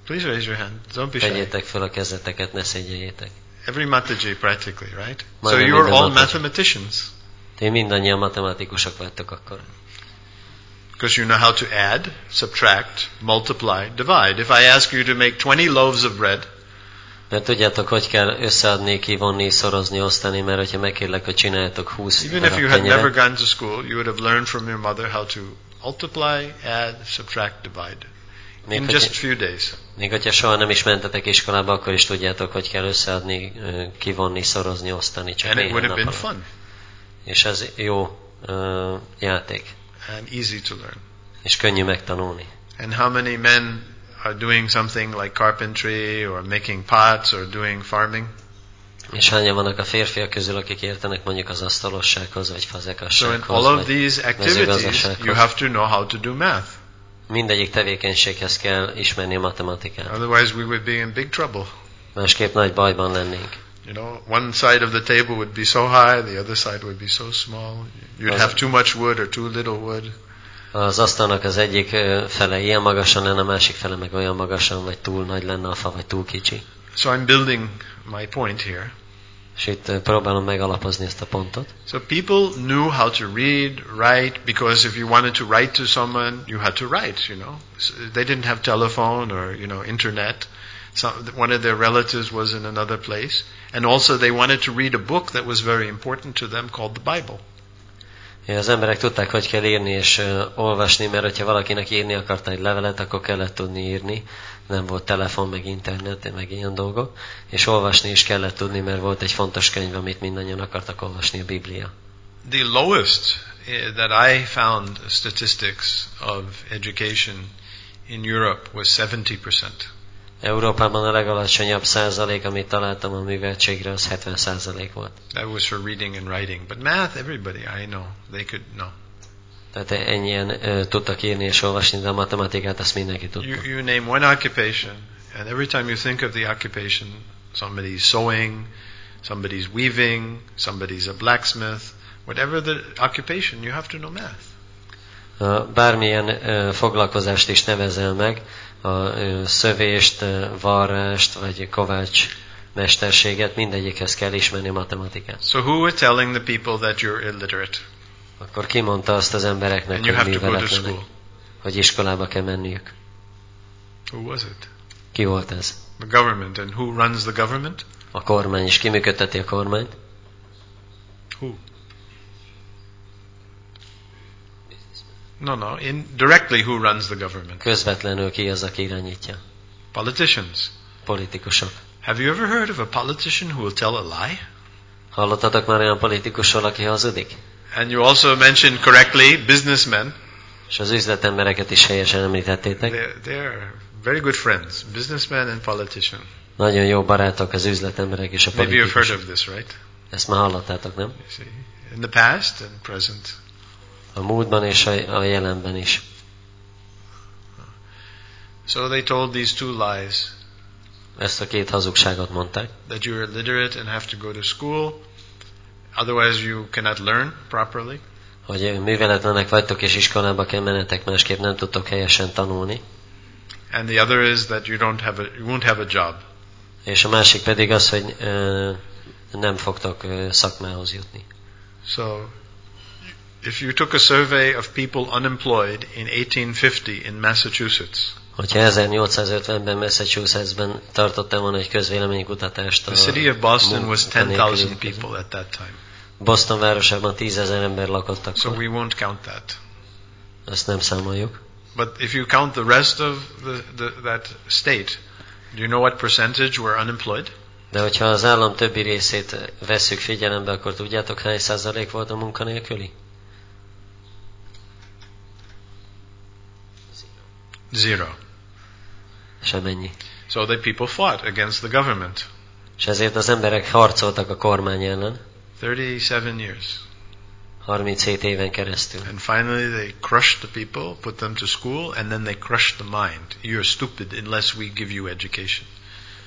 Please raise your hand. Don't be shy. Tegyétek fel a kezeteket, ne szégyeljétek. Every Mataji practically, right? So Majdnem you're minden all mathematicians Ti mindannyian matematikusok vagytok akkor. Because you know how to add, subtract, multiply, divide. If I ask you to make 20 loaves of bread, Mert tudjátok, hogy kell összeadni, kivonni, szorozni, osztani, mert hogyha megkérlek, hogy csináljátok 20 even if you had never gone to school, you would have learned from your mother how to multiply, add, subtract, divide még, in hogy, just a few days. még hogyha soha nem is mentetek iskolába, akkor is tudjátok, hogy kell összeadni, kivonni, szorozni, osztani, csak And it would have been fun És ez jó ö, játék, and easy to learn. és könnyű megtanulni. And how many men are doing something like carpentry or making pots or doing farming? És hányan vannak a férfiak közül, akik értenek mondjuk az asztalossághoz, vagy So in fazekassághoz, all of these activities, you have to know how to do math. mindegyik tevékenységhez kell ismerni a matematikát. Otherwise, we would be in big trouble. Másképp nagy bajban lennénk. You know, one side of the table would be so high, the other side would be so small. You'd Az- have too much wood or too little wood. Az asztalnak az egyik fele ilyen magasan lenne, a másik fele meg olyan magasan, vagy túl nagy lenne a fa, vagy túl kicsi. So I'm building my point here. És itt próbálom megalapozni ezt a pontot. So people knew how to read, write, because if you wanted to write to someone, you had to write, you know. They didn't have telephone or, you know, internet. So one of their relatives was in another place. And also they wanted to read a book that was very important to them called the Bible. Az emberek tudták, hogy kell írni és uh, olvasni, mert hogyha valakinek írni akarta egy levelet, akkor kellett tudni írni. Nem volt telefon, meg internet, meg ilyen dolgok. És olvasni is kellett tudni, mert volt egy fontos könyv, amit mindannyian akartak olvasni, a Biblia. The lowest eh, that I found statistics of education in Europe was 70%. Európában a legalacsonyabb százalék, amit találtam a műveltségre, az 70 százalék volt. That was for reading and writing. But math, everybody, I know, they could know. Tehát ennyien uh, tudtak írni és olvasni, de a matematikát azt mindenki tudta. You, you name one occupation, and every time you think of the occupation, somebody's sewing, somebody's weaving, somebody's a blacksmith, whatever the occupation, you have to know math. Uh, bármilyen uh, foglalkozást is nevezel meg, a szövést, varrást vagy kovács mesterséget, mindegyikhez kell ismerni matematikát. So who were telling the people that you're illiterate Akkor kimondta azt az embereknek, and hogy műveletlenek, hogy iskolába kell menniük. Who was it? Ki volt ez? The government. And who runs the government? A kormány is. Ki működteti a kormányt? Who? No, no. Indirectly, who runs the government? Közvetlenül ki az, aki irányítja? Politicians. Politikusok. Have you ever heard of a politician who will tell a lie? Hallottatok már olyan politikusról, aki hazudik? And you also mentioned correctly businessmen. És az üzletembereket is helyesen említettétek. They're, they're very good friends, businessmen and politician. Nagyon jó barátok az üzletemberek és a Maybe you've heard politikusok. of this, right? Ezt már hallottátok, nem? In the past and present. A múltban és a, a jelenben is. So they told these two lies Ezt a két hazugságot mondták. that you're illiterate and have to go to school, otherwise you cannot learn properly. Hogy műveletlenek vagytok és iskolába kell mennetek, másképp nem tudtok helyesen tanulni. And the other is that you don't have a you won't have a job. És a másik pedig az, hogy ö, nem fogtok ö, szakmához jutni. So if you took a survey of people unemployed in 1850 in Massachusetts, Hogyha 1850-ben Massachusettsben tartottam volna egy közvéleménykutatást, the city of Boston was munkanélküliek 10,000 között. people at that time. Boston városában tízezer ember lakott So akkor. we won't count that. Ezt nem számoljuk. But if you count the rest of the, the, that state, do you know what percentage were unemployed? De hogyha az állam többi részét vesszük figyelembe, akkor tudjátok hány százalék volt a munkanélküli? Zero. Semennyi. So the people fought against the government. És ezért az emberek harcoltak a kormány ellen 37 years. 37 éven keresztül. And finally they crushed the people, put them to school, and then they crushed the mind. You're stupid unless we give you education.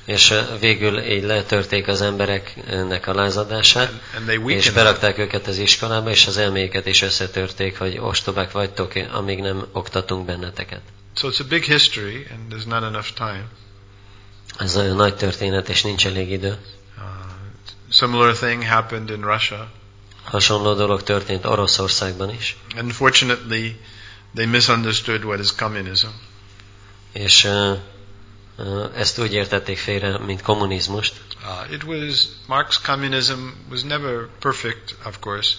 És ö, végül így letörték az embereknek a lázadását, And, és berakták őket az iskolába, és az elméket is összetörték, hogy ostobák vagytok, amíg nem oktatunk benneteket. So it's a big history, and there's not enough time. Ez nagyon nagy történet, és nincs elég idő. Uh, similar thing happened in Russia. Hasonló dolog történt Oroszországban is, Unfortunately, they misunderstood what is communism. és ö, ö, ezt úgy értették félre, mint kommunizmust. Uh, it was Marx communism was never perfect, of course,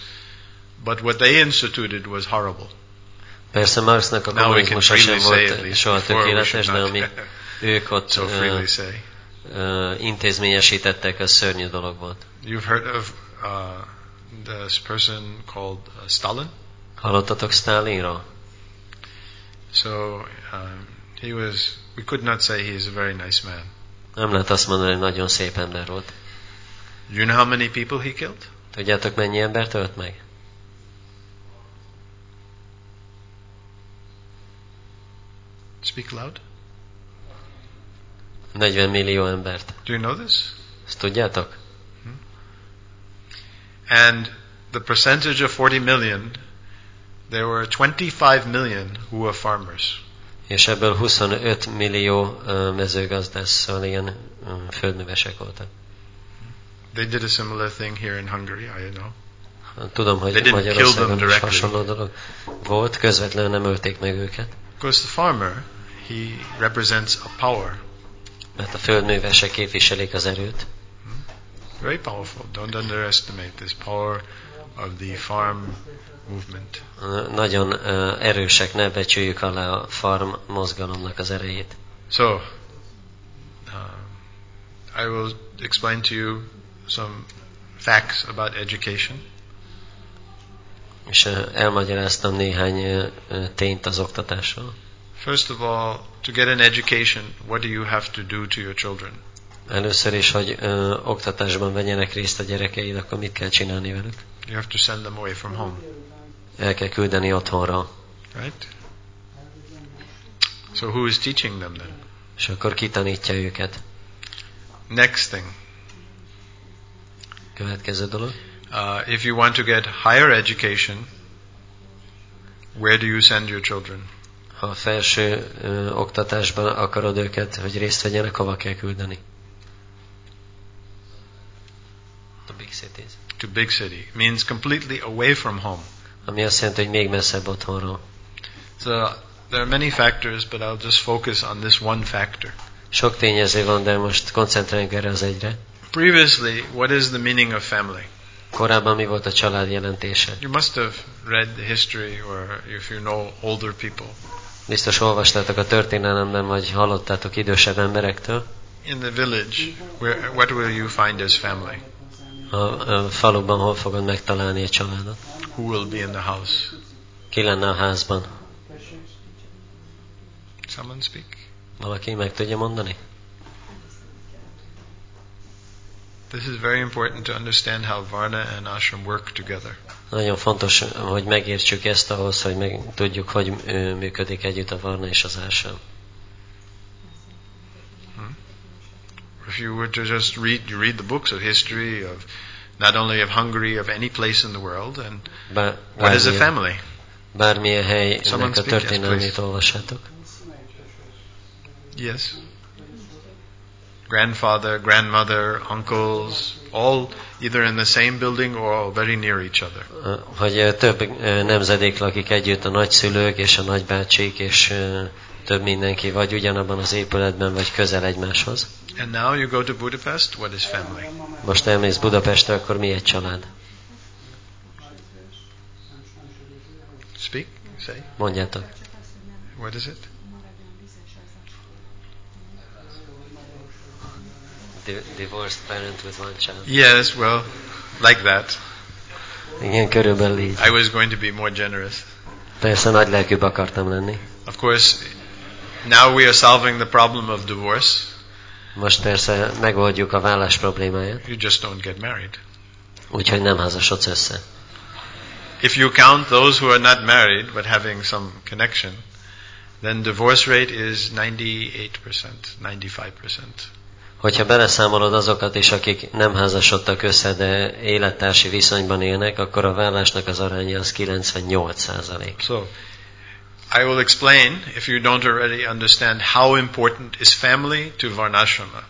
but what they instituted was horrible. Persze Marxnak a kommunizmusa sem volt soha tökéletes, de ami ők ott so say. ö, intézményesítettek, az szörnyű dolog volt. You've heard of uh, this person called uh, Stalin. Hallottatok Stalinról? So um, he was. We could not say he is a very nice man. Nem lehet azt mondani, hogy nagyon szép ember volt. You know how many people he killed? Tudjátok, mennyi embert ölt meg? Speak loud. 40 millió embert. Do you know this? Ezt tudjátok? And the percentage of 40 million, there were 25 million who were farmers. És ebből 25 millió mezőgazdásszal ilyen földművesek voltak. They did a similar thing here in Hungary, I know. Tudom, They hogy them Magyarországon is hasonló dolog volt, közvetlenül nem ölték meg őket, Because the farmer, he represents a power. mert a földművesek képviselik az erőt, Very powerful. Don't underestimate this power of the farm movement. Nagyon ö, erősek, ne becsüljük alá a farm mozgalomnak az erejét. So, um, I will explain to you some facts about education. És elmagyaráztam néhány tényt az oktatásról. First of all, to get an education, what do you have to do to your children? Először is, hogy ö, oktatásban vegyenek részt a gyerekeid, akkor mit kell csinálni velük? You have to send them away from home, El kell küldeni otthonra. right? So who is teaching them then? És akkor kitanítja őket. Next thing, Következő dolog. Uh, if you want to get higher education, where do you send your children? Ha felső ö, oktatásban akarod őket, hogy részt vegyenek, hova kell küldeni? A big cities. To big city. Means completely away from home. Ami azt jelenti, hogy még messzebb otthonról. So there are many factors, but I'll just focus on this one factor. Sok tényező van, de most koncentráljunk erre az egyre. Previously, what is the meaning of family? Korábban mi volt a család jelentése? You must have read the history, or if you know older people. Biztos olvastátok a történelemben, vagy hallottátok idősebb emberektől. In the village, where, what will you find as family? A, a faluban hol fogod megtalálni a családot? Who will be in the house? Ki lenne a házban? Someone speak? Valaki meg tudja mondani? This is very important to understand how Varna and Ashram work together. Nagyon fontos, hogy megértsük ezt ahhoz, hogy meg tudjuk, hogy működik együtt a Varna és az Ársam. Hmm? If you were to just read, you read the books of history of not only of Hungary, of any place in the world, and Bár, what is a family? bármilyen helynek a történelmét please. Yes. Grandfather, grandmother, uncles, all either in the same building or very near each other. Hogy több nemzedék lakik együtt, a nagyszülők és a nagybácsik, és több mindenki vagy ugyanabban az épületben, vagy közel egymáshoz. And now you go to Budapest, what is family? Most elmész Budapestre, akkor mi egy család? Speak, say, Mondjátok. what is it? Di- Divorced parent with one child. Yes, well, like that. Igen, körülbelül így. I was going to be more generous. Persze nagy lelkűbb akartam lenni. Of course, now we are solving the problem of divorce. Most persze megoldjuk a vállás problémáját, You just don't get married. úgyhogy nem házasodsz össze. If you count those who are not married but having some connection, then divorce rate is 98%, 95%. Hogyha beleszámolod azokat is, akik nem házasodtak össze, de élettársi viszonyban élnek, akkor a vállásnak az aránya az 98 százalék. So, I will explain, if you don't already understand, how important is family to Varnashrama.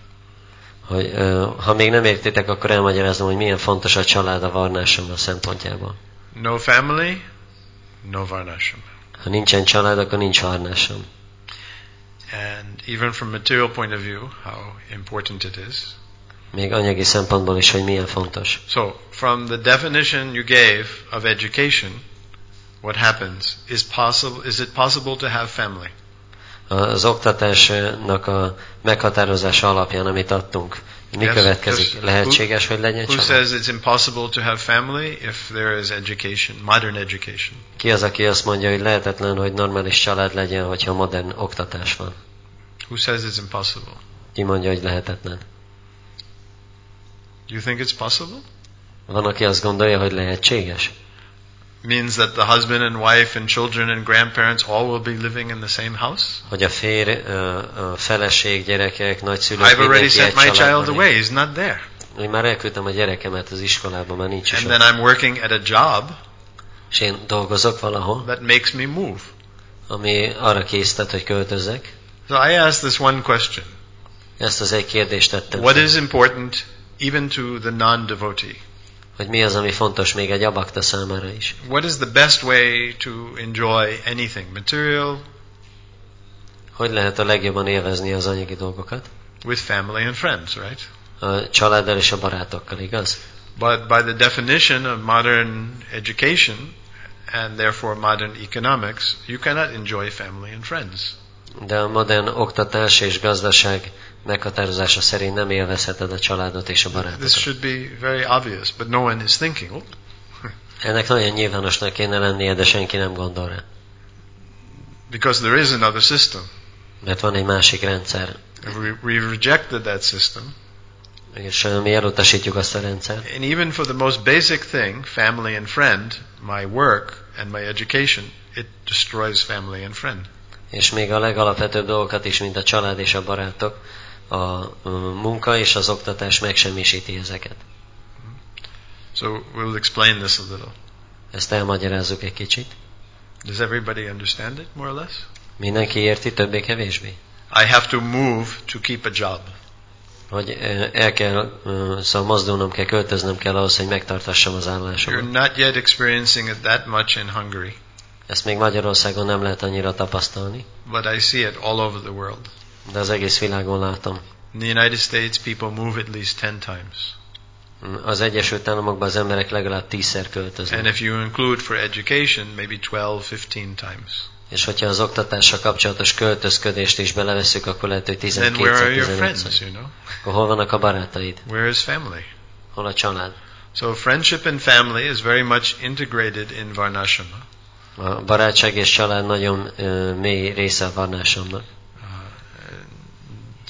Hogy, ha még nem értitek, akkor elmagyarázom, hogy milyen fontos a család a varnásom a szempontjából. No family, no Varnashrama. Ha nincsen család, akkor nincs varnásom. And even from material point of view, how important it is. Még anyagi szempontból is, hogy milyen fontos. So, from the definition you gave of education, what happens? Is possible? Is it possible to have family? Az oktatásnak a meghatározása alapján, amit adtunk, mi Yes, következik? Lehetséges, hogy legyen Who család? says it's impossible to have family if there is education, modern education? Ki az, aki azt mondja, hogy lehetetlen, hogy normális család legyen, hogyha modern oktatás van? Who says it's impossible? Ki mondja, hogy lehetetlen? Do you think it's possible? Van, aki azt gondolja, hogy lehetséges? Means that the husband and wife and children and grandparents all will be living in the same house? Hogy a férj, a feleség, gyerekek, nagyszülők, I've already sent my child away. He's not there. Én már elküldtem a gyerekemet az iskolába, már nincs And then I'm working at a job És én dolgozok valahol, that makes me move. ami arra késztet, hogy költözzek. So I asked this one question. Ezt az egy kérdést tettem. What is important even to the non-devotee? Hogy mi az, ami fontos még egy abakta számára is. What is the best way to enjoy anything? Material, Hogy lehet a legjobban élvezni az anyagi dolgokat? with family and friends, right? A családdal és a barátokkal, igaz? But by the definition of modern education and therefore modern economics, you cannot enjoy family and friends. De a modern oktatás és gazdaság meghatározása szerint nem élvezheted a családot és a This barátokat. should be very obvious, but no one is thinking. Oh, Ennek nagyon nyilvánosnak kéne lennie, de senki nem gondol rá. because there is another system. Mert van egy másik rendszer, And we, we've rejected that system. és mi elutasítjuk azt a rendszert. And even for the most basic thing, family and friend, my work and my education, it destroys family and friend. És még a legalapvetőbb dolgokat is, mint a család és a barátok, a munka és az oktatás megsemmisíti ezeket. So we'll explain this a little. Ezt elmagyarázzuk egy kicsit. Does everybody understand it, more or less? Mindenki érti, többé-kevésbé? I have to move to keep a job. Hogy el kell, szóval mozdulnom kell, költöznöm kell ahhoz, hogy megtartassam az You're állásomat. not yet experiencing it that much in Hungary, Ezt még Magyarországon nem lehet annyira tapasztalni, but I see it all over the world. De az egész világon látom. In the United States, people move at least 10 times. Az Egyesült Államokban az emberek legalább tízszer And költöznek. if you include for education, maybe 12, 15 times. És hogyha az oktatással kapcsolatos költözködést is beleveszünk, akkor lehet, hogy Then where are your 12-15 friends, you know? Akkor hol vannak a barátaid? Where is family? Hol a család? So friendship and family is very much integrated in Varnashama. A barátság és család nagyon ö, mély része a varnásomnak.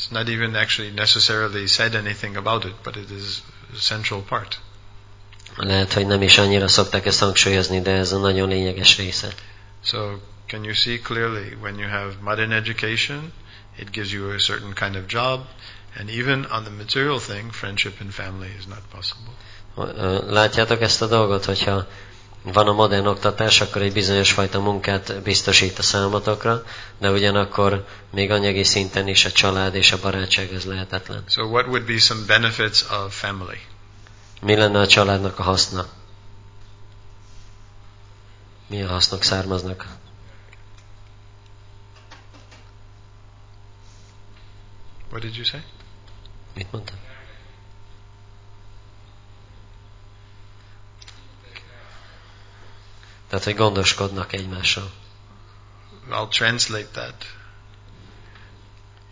It's not even actually necessarily said anything about it, but it is a central part. Lehet, hogy nem is annyira szokták ezt hangsúlyozni, de ez a nagyon lényeges része. So can you see clearly when you have modern education, it gives you a certain kind of job, and even on the material thing, friendship and family is not possible. Látjátok ezt a dolgot, hogyha van a modern oktatás, akkor egy bizonyos fajta munkát biztosít a számotokra, de ugyanakkor még anyagi szinten is a család és a barátság ez lehetetlen. So what would be some benefits of family? Mi lenne a családnak a haszna? Milyen hasznok származnak? What did you say? Mit mondtam? Tehát, hogy gondoskodnak egymásról. I'll translate that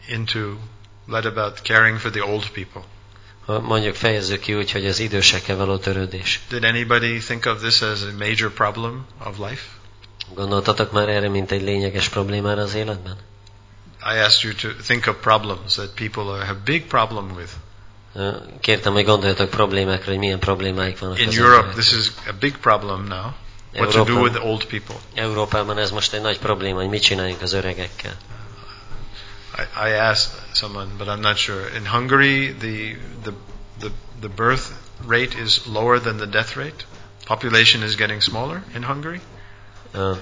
into let about caring for the old people. Mondjuk fejezzük ki úgy, hogy az idősekkel való törődés. Did anybody think of this as a major problem of life? Gondoltatok már erre, mint egy lényeges problémára az életben? I asked you to think of problems that people have big problem with. Kértem, hogy gondoljatok problémákra, hogy milyen problémáik vannak In Europe, this is a big problem now. What to do with old people? Európában ez most egy nagy probléma, hogy mit csináljunk az öregekkel. I, I asked someone, but I'm not sure. In Hungary, the, the the the birth rate is lower than the death rate. Population is getting smaller in Hungary. Ö,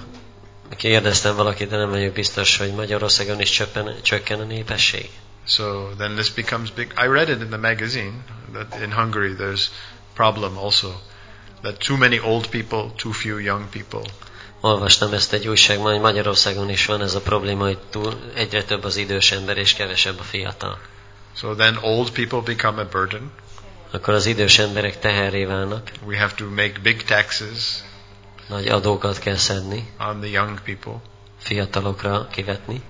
Kérdeztem valakit, de nem vagyok biztos, hogy Magyarországon is csöppen, csökken a népesség. So then this becomes big. I read it in the magazine that in Hungary there's a problem also that too many old people, too few young people. Olvastam ezt egy újságban, hogy Magyarországon is van ez a probléma, hogy túl, egyre több az idős ember és kevesebb a fiatal. So then old people become a burden. Akkor az idős emberek teherré válnak, We have to make big taxes nagy adókat kell szedni, on the young people, fiatalokra kivetni,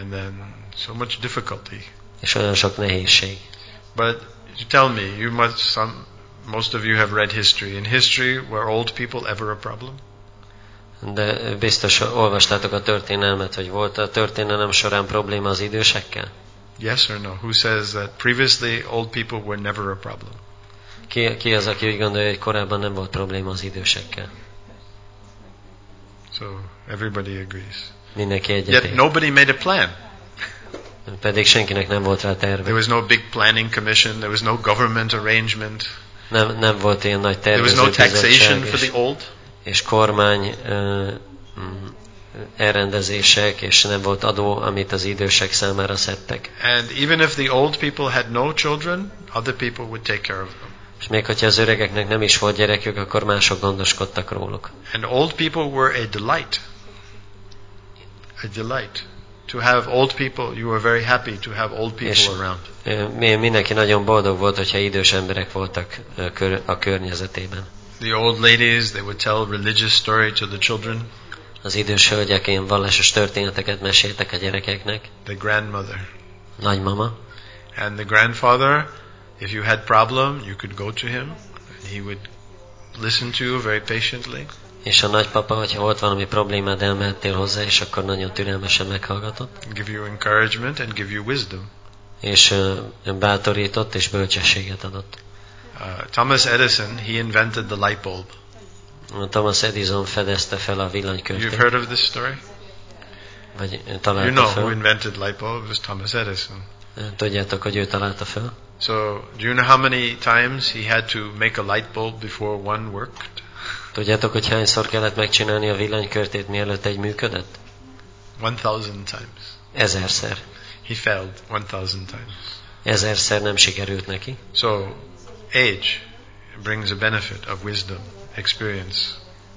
and then so much difficulty. és olyan sok nehézség. But you tell me, you must some most of you have read history. In history, were old people ever a problem? De biztos olvastátok a történelmet, hogy volt a történelem során probléma az idősekkel? Yes or no? Who says that previously old people were never a problem? Ki, ki az, aki úgy gondolja, hogy korábban nem volt probléma az idősekkel? So everybody agrees. Mindenki Yet nobody made a plan. Pedig senkinek nem volt rá terve. There was no big planning commission. There was no government arrangement. Nem, nem volt ilyen nagy for és, kormány mm, elrendezések, és nem volt adó, amit az idősek számára szedtek. And even if the old people had no children, other people would take care of them. És még hogyha az öregeknek nem is volt gyerekük, akkor mások gondoskodtak róluk. And old people were a delight. A delight to have old people. You were very happy to have old people around. Mindenki nagyon boldog volt, hogyha idős emberek voltak a környezetében. The old ladies, they would tell religious story to the children. Az idős hölgyek ilyen vallásos történeteket meséltek a gyerekeknek. The grandmother Nagymama. and the grandfather. If you had problem, you could go to him, and he would listen to you very patiently. És a nagypapa, hogyha volt valami problémád, elmehettél hozzá, és akkor nagyon türelmesen meghallgatott. give you encouragement and give you wisdom. És ö, bátorított, és bölcsességet adott. Uh, Thomas Edison, he invented the light bulb. Thomas Edison fedezte fel a You've villanykörtét, heard of this story? vagy You találta know who fel. invented light bulb? It was Thomas Edison. Tudjátok, hogy ő találta fel? So, do you know how many times he had to make a light bulb before one worked? Tudjátok, hogy hányszor kellett megcsinálni a villanykörtét, mielőtt egy működött? One thousand times. Ezerszer. He failed one thousand times. Ezerszer nem sikerült neki. So, age brings a benefit of wisdom, experience.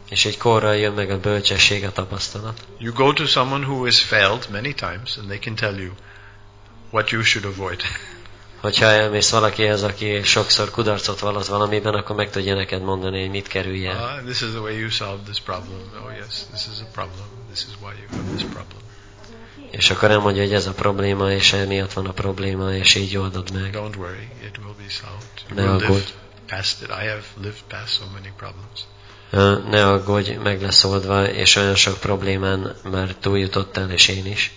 És egy korral jön meg a bölcsesség, a tapasztalat. You go to someone who has failed many times, and they can tell you what you should avoid. Hogyha elmész valakihez, aki sokszor kudarcot vallott valamiben, akkor meg tudja neked mondani, hogy mit kerülj el. Ah, this is the way you solve this problem. Oh yes, this is a problem. This is why you have this problem. És akkor elmondja, hogy ez a probléma, és emiatt van a probléma, és így oldod meg. Don't worry, it will be solved. Ne aggódj. past it. I have lived past so many problems. Ö, Ne aggódj, meg lesz oldva, és olyan sok problémán már túljutottál, és én is.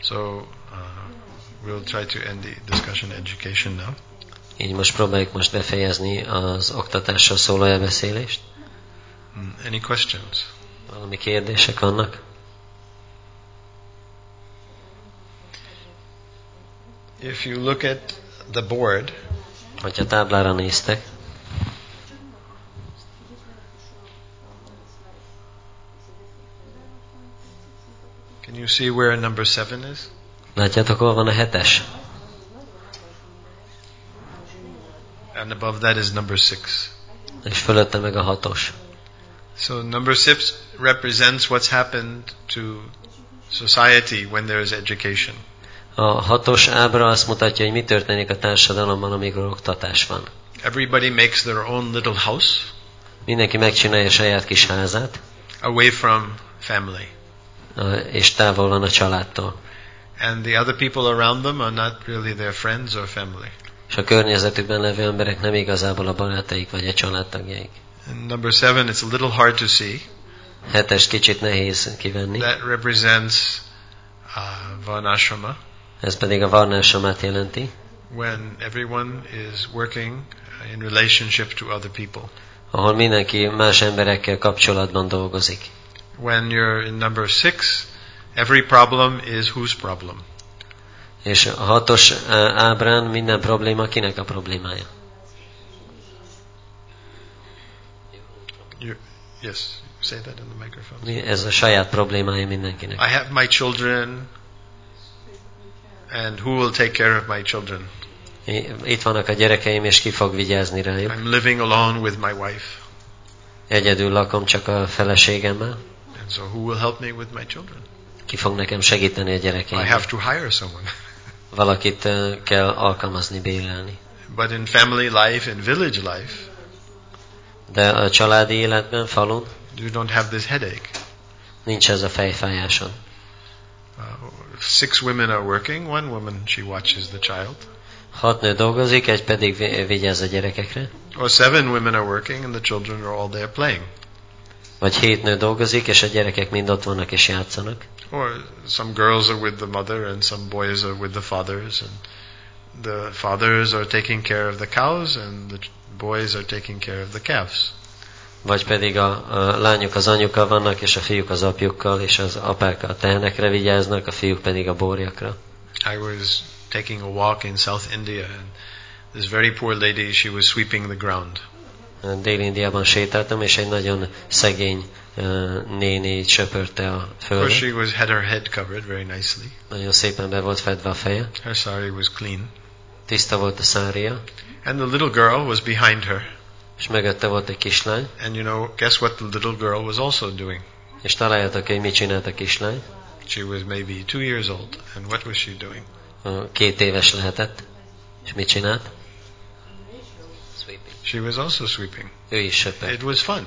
So uh, we'll try to end the discussion education now. Így most próbáljuk most befejezni az oktatással szóló elbeszélést. Mm, Any questions? Valami kérdések vannak? If you look at the board, Hogyha táblára néztek, can you see where number seven is? Látjátok, hol van a hetes? And above that is number six. És fölötte meg a hatos. So number six represents what's happened to society when there is education. A hatos ábra azt mutatja, hogy mi történik a társadalomban, amikor oktatás van. Everybody makes their own little house Mindenki megcsinálja saját kis házát, away from family. és távol van a családtól. And the other people around them are not really their friends or family. És a környezetükben levő emberek nem igazából a barátaik vagy a családtagjaik. And number seven, it's a little hard to see. Hetes kicsit nehéz kivenni, That represents uh, Varnashrama, ez pedig a varnásamát jelenti, when everyone is working in relationship to other people. ahol mindenki más emberekkel kapcsolatban dolgozik. When you're in number six, every problem is whose problem? És a hatos á, ábrán minden probléma kinek a problémája? You, yes, say that in the microphone. Mi- Ez a saját problémája mindenkinek. I have my children, and who will take care of my children? Itt vannak a gyerekeim, és ki fog vigyázni rájuk. I'm living alone with my wife, Egyedül lakom csak a feleségemmel. and so who will help me with my children? Ki fog nekem segíteni a I gyerekeim? have to hire someone. Valakit ö, kell alkalmazni, bérelni. But in family life, in village life, De a családi életben, falun you don't have this headache. nincs ez a fejfájásod. Uh, six women are working. One woman she watches the child, Hat nő dolgozik, egy pedig vi- vigyáz a gyerekekre. or seven women are working, and the children are all there playing. Vagy hét nő dolgozik, és a gyerekek mind ott vannak és játszanak. Or some girls are with the mother, and some boys are with the fathers, and the fathers are taking care of the cows, and the boys are taking care of the calves. Vagy pedig a, a lányok az anyukkal vannak, és a fiúk az apjukkal, és az apák a tehenekre vigyáznak, a fiúk pedig a borjakra. I was taking a walk in South India, and this very poor lady, she was sweeping the ground. Dél-Indiában sétáltam, és egy nagyon szegény néni söpörte a course, she was had her head covered very nicely. Nagyon szépen be volt fedve a feje. Her sari was clean, Tiszta volt a szária, and the little girl was behind her. és mögötte volt egy kislány, And you know, guess what the little girl was also doing? és találjátok, hogy mit csinált a kislány. She was maybe two years old. And what was she doing? Két éves lehetett. És mit csinált? Sweeping. She was also sweeping. Ő is söpört. It was fun.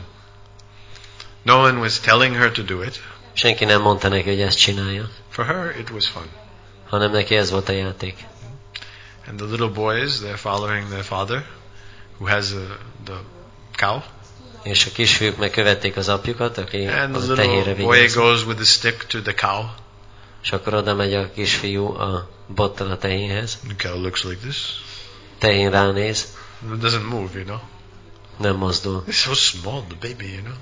No one was telling her to do it. Senki nem mondta neki, hogy ezt csinálja, For her, it was fun. hanem neki ez volt a játék. And the little boys, they're following their father, who has a, the cow. És a kisfiúk megkövették az apjukat, aki And a the tehérre little boy goes with the stick to the cow. És akkor oda megy a kisfiú a bottal a tehénhez. The cow looks like this. Tehén ránéz, It doesn't move, you know. nem mozdul. It's so small, the baby, you know.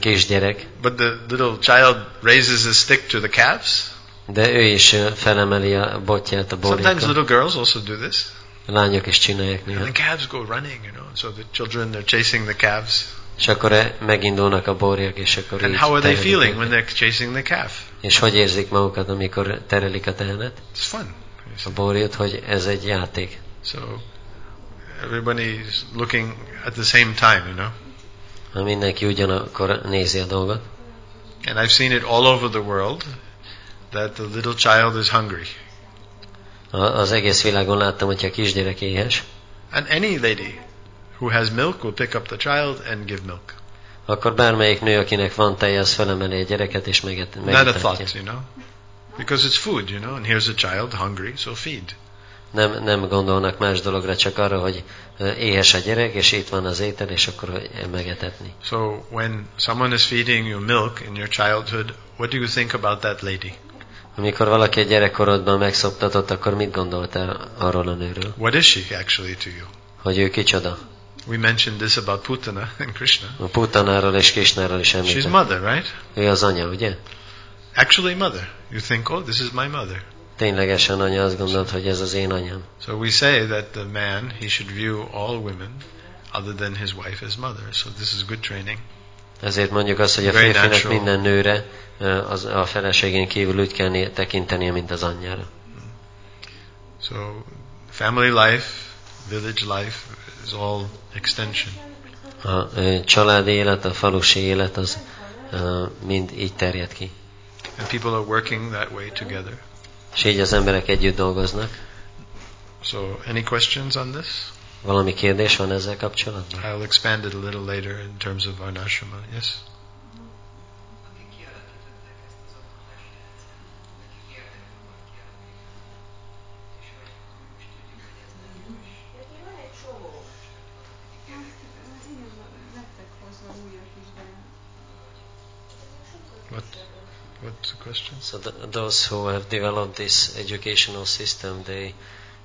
Kisgyerek. But the little child raises his stick to the calves. De ő is felemeli a botját a Sometimes little girls also do this. A lányok is csinálják And néha. the calves go running, you know. So the children, they're chasing the calves. És akkor megindulnak a borjak, és akkor And how are they feeling when they're chasing the calf? És hogy érzik magukat, amikor terelik a tehenet? It's fun. A see. borjút, hogy ez egy játék. So everybody's looking at the same time, you know. Ha mindenki ugyanakkor nézi a dolgot. And I've seen it all over the world that the little child is hungry. A- Az egész világon láttam, hogyha a kisgyerek éhes, And any lady who has milk will pick up the child and give milk. akkor bármelyik nő, akinek van teje, az felemeli a gyereket, és meget, Not a thought, you know. Because it's food, you know, and here's a child hungry, so feed. Nem, nem gondolnak más dologra, csak arra, hogy éhes a gyerek, és itt van az étel, és akkor megetetni. So when someone is feeding you milk in your childhood, what do you think about that lady? Amikor valaki a gyerekkorodban megszoptatott, akkor mit gondoltál arról a nőről? What is she actually to you? Hogy ő kicsoda? We mentioned this about Putana and Krishna. A Putanáról és Kisnáról is She's említett. mother, right? Ő az anya, ugye? Actually mother. You think, oh, this is my mother. Ténylegesen anya azt gondolt, hogy ez az én anyám. So we say that the man, he should view all women other than his wife as mother. So this is good training. Ezért mondjuk azt, hogy a natural. minden nőre az, a feleségén kívül úgy kell tekintenie, mint az anyjára. So family life, village life is all extension. A családi élet, a falusi élet az mind így terjed ki. And people are working that way together. És így az emberek együtt dolgoznak. So any questions on this? Valami kérdés van ezzel kapcsolatban? I'll expand it a little later in terms of Varnashrama. Yes? So th- those who have developed this educational system, they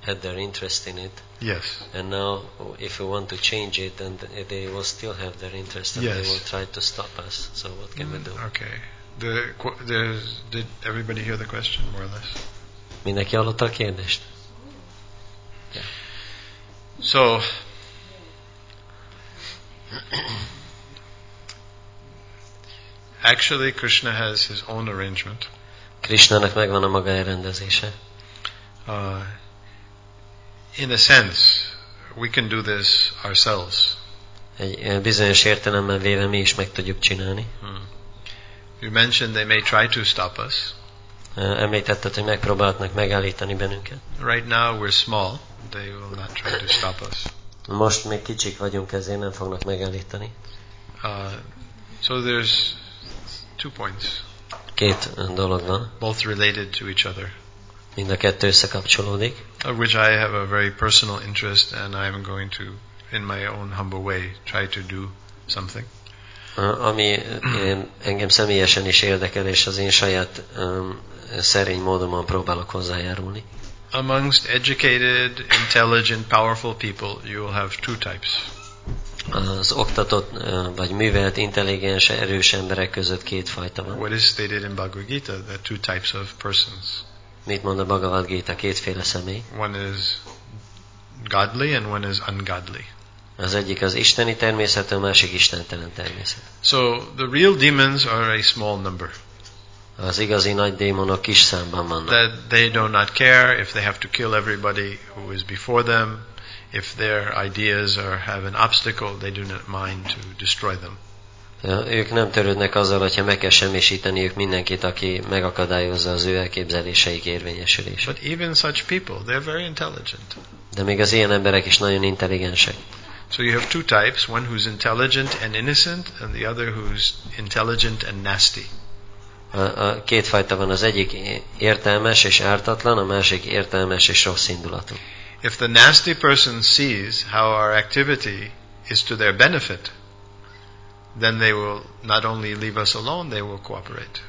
had their interest in it, Yes. and now if we want to change it, then they will still have their interest, and they will try to stop us. So what can we do? Mm, okay. The, qu- did everybody hear the question, more or less? Mindenki hallotta a kérdést? So, actually, Krishna has his own arrangement. Krishnának megvan a maga elrendezése. Uh, in a sense, we can do this ourselves. Egy ö, bizonyos értelemben véve mi is meg tudjuk csinálni. You mentioned they may try to stop us. Ö, Említetted, hogy megpróbálhatnak megállítani bennünket. Right now, we're small. They will not try to stop us. Most még kicsik vagyunk, ezért nem fognak megállítani. Uh, so there's two points, Két dolog van, both related to each other, mind a kettő összekapcsolódik. of which I have a very personal interest, and I'm going to, in my own humble way, try to do something. Ami én, engem személyesen is érdekel, és az én saját um, szerény módomon próbálok hozzájárulni. Amongst educated, intelligent, powerful people, you will have two types. Az oktatott, vagy művelt, intelligens, erős emberek között két fajta van. What is stated in Bhagavad Gita, are two types of persons. Mit mond a Bhagavad Gita? Kétféle személy. One is godly and one is ungodly. Az egyik az isteni természet, a másik istentelen természet. So the real demons are a small number. Az igazi nagy démonok kis számban vannak. That they do not care if they have to kill everybody who is before them. If their ideas are, have an obstacle, they do not mind to destroy them. Ők nem törődnek azzal, hogyha meg kell semmisíteniük mindenkit, aki megakadályozza az ő elképzeléseik érvényesülését. But even such people, they're very intelligent. De még az ilyen emberek is nagyon intelligensek. So you have two types, one who's intelligent and innocent, and the other who's intelligent and nasty. A, a két fajta van, az egyik értelmes és ártatlan, a másik értelmes és rossz indulatú. If the nasty person sees how our activity is to their benefit, then they will not only leave us alone, they will cooperate.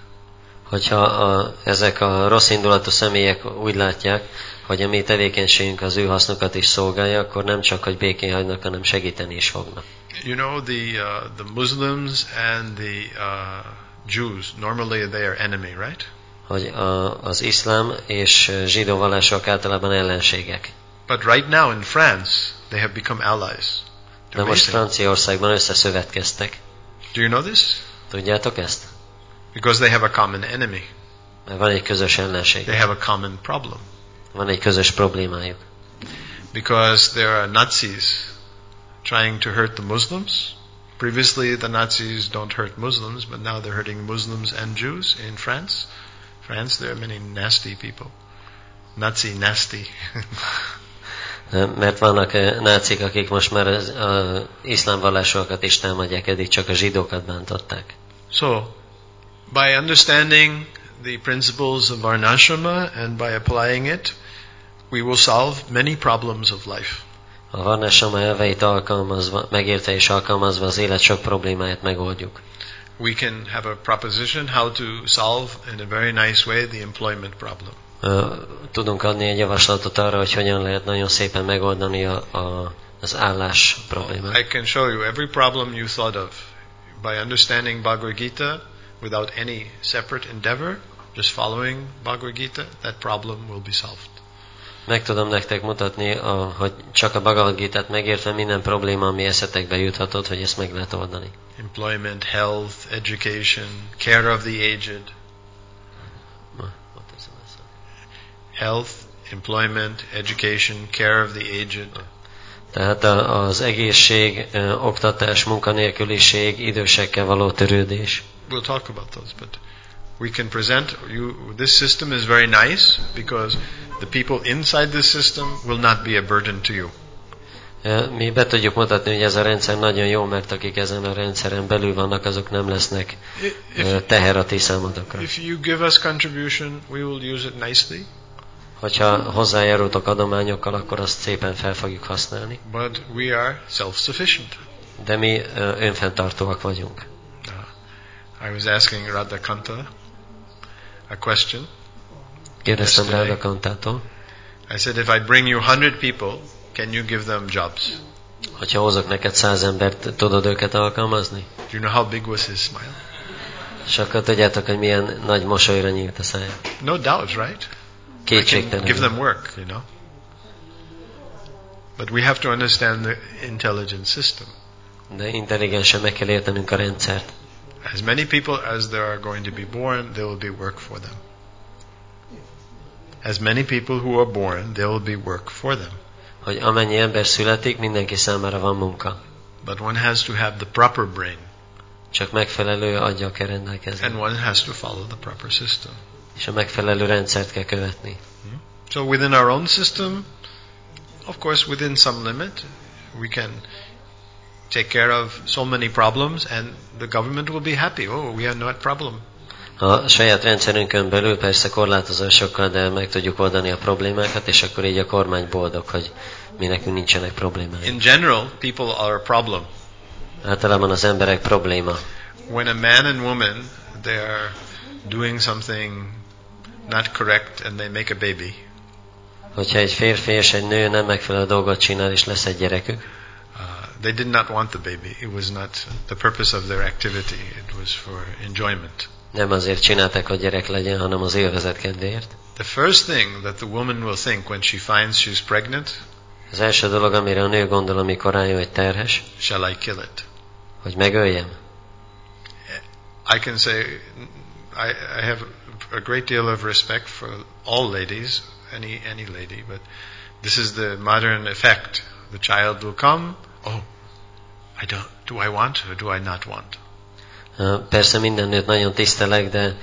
Hogyha a, ezek a rossz indulatú személyek úgy látják, hogy a mi tevékenységünk az ő hasznukat is szolgálja, akkor nem csak, hogy békén hagynak, hanem segíteni is fognak. You know, the, uh, the Muslims and the uh, Jews, normally they are enemy, right? Hogy a, az iszlám és zsidó vallások általában ellenségek. But right now in France, they have become allies. De most Amazing. Franciaországban összeszövetkeztek. Do you know this? Tudjátok ezt? Because they have a common enemy. Mert van egy közös ellenség. They have a common problem. Van egy közös problémájuk. Because there are Nazis trying to hurt the Muslims. Previously, the Nazis don't hurt Muslims, but now they're hurting Muslims and Jews in France. France, there are many nasty people. Nazi nasty. Mert vannak eh, nácik, akik most már az a iszlám vallásokat is támadják, eddig csak a zsidókat bántották. so, by understanding the principles of Varnashrama and by applying it, we will solve many problems of life. A varnásama elveit alkalmazva, megértve és alkalmazva az élet sok problémáját megoldjuk. We can have a proposition how to solve in a very nice way the employment problem. Tudunk adni egy javaslatot arra, hogy hogyan lehet nagyon szépen megoldani a, a, az állás problémát. I can show you every problem you thought of by understanding Bhagavad Gita without any separate endeavor, just following Bhagavad Gita, that problem will be solved. Meg tudom nektek mutatni, a, hogy csak a Bhagavad Gita-t megértve minden probléma, ami eszetekbe juthatott, hogy ezt meg lehet oldani. Employment, health, education, care of the aged, health, employment, education, care of the aged. Tehát az egészség, oktatás, munkanélküliség, idősekkel való törődés. We'll talk about those, but we can present you. This system is very nice because the people inside this system will not be a burden to you. Mi be tudjuk mutatni, hogy ez a rendszer nagyon jó, mert akik ezen a rendszeren belül vannak, azok nem lesznek If, teher a ti számotokra. if you give us contribution, we will use it nicely. Hogyha hozzájárultok adományokkal, akkor azt szépen fel fogjuk használni. But we are self-sufficient. De mi önfenntartóak vagyunk. I was asking Radha Kanta a question. Kérdeztem. Ráda Kantától, I said, if I bring you 100 people, can you give them jobs? hogyha hozok neked száz embert, tudod őket alkalmazni? Do you know how big was his smile? És akkor tudjátok, hogy milyen nagy mosolyra nyílt a szája. No doubt, right? Can give them work, you know. But we have to understand the intelligent system. De intelligensen meg kell értenünk a rendszert. As many people as there are going to be born, there will be work for them. As many people who are born, there will be work for them. Hogy amennyi ember születik, mindenki számára van munka. But one has to have the proper brain, Csak megfelelő agya kell rendelkezni. and one has to follow the proper system. És a megfelelő rendszert kell követni. So within our own system, of course, within some limit, we can take care of so many problems, and the government will be happy. Oh, we are not problem. A saját rendszerünkön belül persze korlátozásokkal, de meg tudjuk oldani a problémákat, és akkor így a kormány boldog, hogy mi nekünk nincsenek problémáink. In general, people are a problem. Általában az emberek probléma. When a man and woman they are doing something not correct and they make a baby, Hogyha egy férfi és egy nő nem megfelelő dolgot csinál, és lesz egy gyerekük, uh, they did not want the baby. It was not the purpose of their activity. It was for enjoyment. nem azért csinálták, hogy gyerek legyen, hanem az élvezet kedvéért. The first thing that the woman will think when she finds she's pregnant, Az első dolog, amire a nő gondol, amikor rájön, hogy terhes, shall I kill it? hogy megöljem. I can say I, I have a great deal of respect for all ladies, any any lady, but this is the modern effect. The child will come. Oh, I don't. Do I want or do I not want? Persze minden nőt nagyon tisztelek, de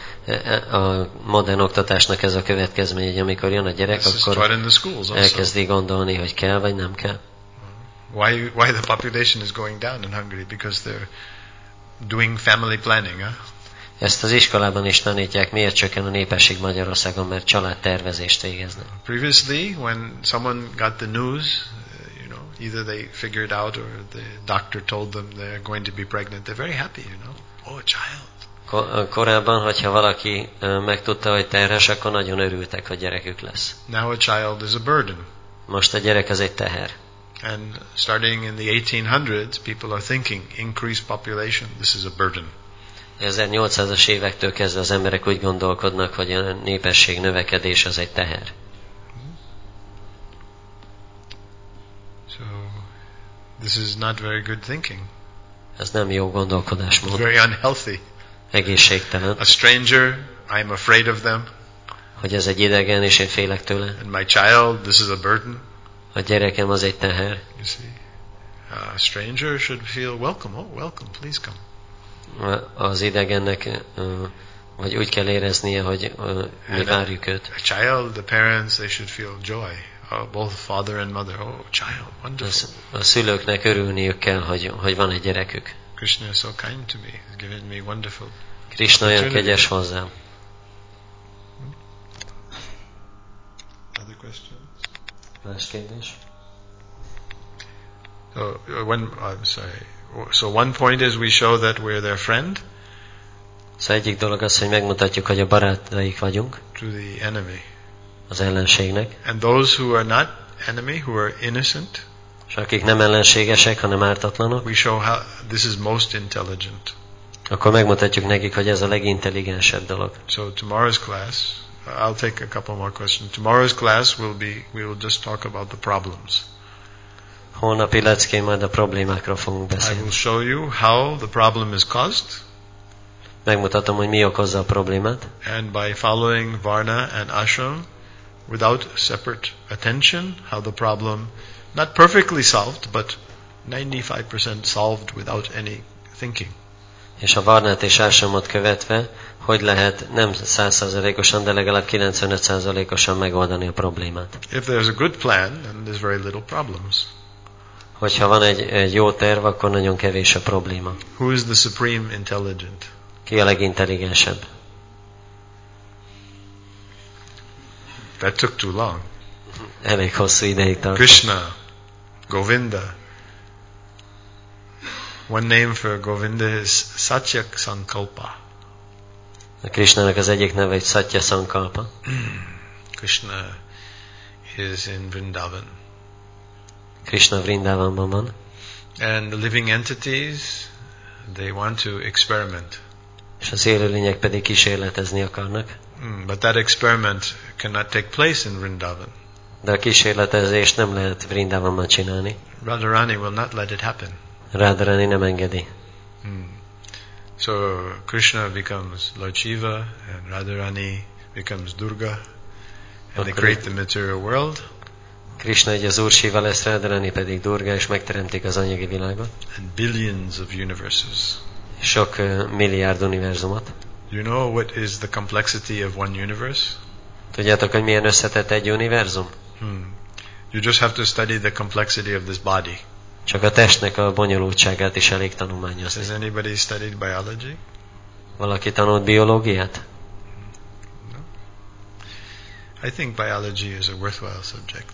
a modern oktatásnak ez a következménye, hogy amikor jön a gyerek, This akkor taught in the schools also. elkezdi gondolni, hogy kell vagy nem kell. Why, why the population is going down in Hungary? Because they're doing family planning, huh? Ezt az iskolában is tanítják, miért csökken a népesség Magyarországon, mert családtervezést végeznek. Previously, when someone got the news, uh, you know, either they figured out or the doctor told them they're going to be pregnant, they're very happy, you know. Oh, a child. Ko- Korábban, hogyha valaki megtudta, hogy terhes, akkor nagyon örültek, hogy gyerekük lesz. Now a child is a burden. Most a gyerek az egy teher. And starting in the 1800s, people are thinking, increased population, this is a burden. 1800-as évektől kezdve az emberek úgy gondolkodnak, hogy a népesség növekedés az egy teher. So, this is not very good thinking. Ez nem jó gondolkodásmód. very unhealthy. Egészségtelen, A stranger, I'm afraid of them. hogy ez egy idegen, és én félek tőle. And my child, this is a burden. A gyerekem az egy teher. You see, a stranger should feel welcome. Oh, welcome, please come. Az idegennek vagy úgy kell éreznie, hogy mi várjuk őt. A child, the parents, they should feel joy. Both father and mother. Oh, child, wonderful. a szülőknek örülniük kell, hogy, hogy van egy gyerekük. Krishna is so kind to me. He's given me wonderful. Krishna olyan kegyes hozzám. Other questions? Más kérdés? So uh, one, I'm sorry. So one point is we show that we're their friend Szóval egyik dolog az, hogy megmutatjuk, hogy a barátaik vagyunk to the enemy, az ellenségnek, and those who are not enemy, who are innocent, és akik nem ellenségesek, hanem ártatlanok, we show how this is most intelligent. akkor megmutatjuk nekik, hogy ez a legintelligensebb dolog. So tomorrow's class, I'll take a couple more questions. Tomorrow's class will be we will just talk about the problems. Holnapi leckén majd a problémákról fogunk I beszélni. will show you how the problem is caused, Megmutatom, hogy mi okozza a problémát, and by following Varna and Ashram without separate attention, how the problem not perfectly solved, but 95% solved without any thinking. és a Varnát és Ásamot követve, hogy lehet nem 100%-osan, de legalább 95%-osan megoldani a problémát. If there's a good plan, then there's very little problems. Hogyha van egy, egy jó terv, akkor nagyon kevés a probléma. Who is the supreme intelligent? Ki a legintelligensebb? That took too long. Elég hosszú ideig tart. Krishna, Govinda. One name for Govinda is Satyak Sankalpa. A Krishnának az egyik neve egy Satya Sankalpa. Krishna is in Vrindavan. Krishna Vrindavanban van, And the living entities, they want to experiment. és az élőlények pedig kísérletezni akarnak. Mm, but that experiment cannot take place in Vrindavan. De a kísérletezést nem lehet Vrindavanban csinálni. Radharani will not let it happen. Radharani nem engedi. Mm. So Krishna becomes Lord Shiva and Radharani becomes Durga and they create the material world Krishna egy az Úr Shiva lesz, Radharani pedig Durga, és megteremtik az anyagi világot. and billions of universes. Sok uh, milliárd univerzumot. You know what is the complexity of one universe? Tudjátok, hogy milyen összetett egy univerzum? Hmm. You just have to study the complexity of this body. Csak a testnek a bonyolultságát is elég tanulmányozni. Has anybody studied biology? Valaki tanult biológiát? I think biology is a worthwhile subject.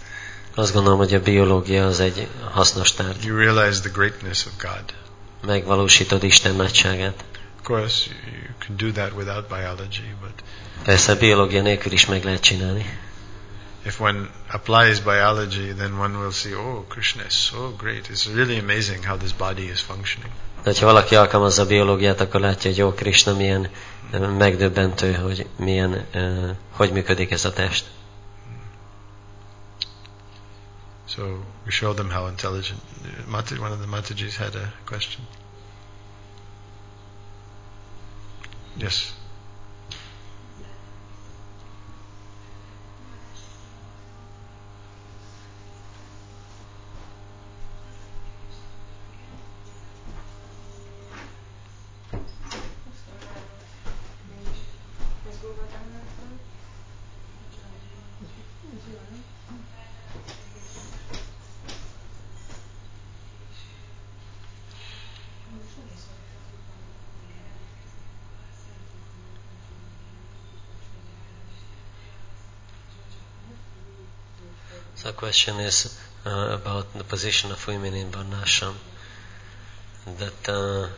Azt gondolom, hogy a biológia az egy hasznos tárgy. You realize the greatness of God. Megvalósítod Isten nagyságát. Of course, you can do that without biology, but Persze a biológia nélkül is meg lehet csinálni. if one applies biology, then one will see, oh, Krishna is so great. It's really amazing how this body is functioning. De ha valaki alkalmazza a biológiát, akkor látja, hogy jó, Krishna milyen megdöbbentő, hogy milyen, hogy működik ez a test. So we show them how intelligent. Mata, one of the Matajis had a question. Yes. So the question is uh, about the position of women in Varnashram. That, uh,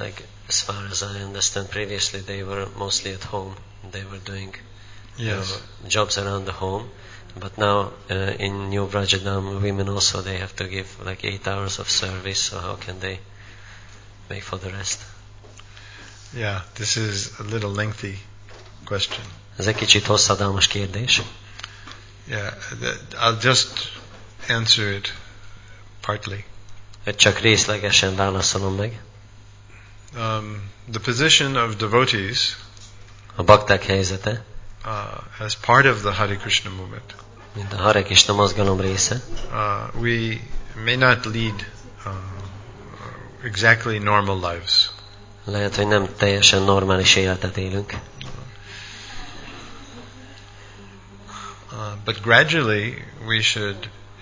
like, as far as I understand, previously they were mostly at home. They were doing Yes. uh, jobs around the home. But now uh, in New Vrajadam, women also they have to give like eight hours of service. So how can they make for the rest? Yeah, this is a little lengthy question. Ez egy kicsit hosszadalmas kérdés. Yeah, I'll just answer it partly. Csak részlegesen válaszolom meg. Um, the position of devotees A bakták helyzete, uh, as part of the Hare Krishna movement, mint a Hare Krishna mozgalom része, uh, we may not lead uh, exactly normal lives. lehet, hogy nem teljesen normális életet élünk. Uh, but gradually, we should,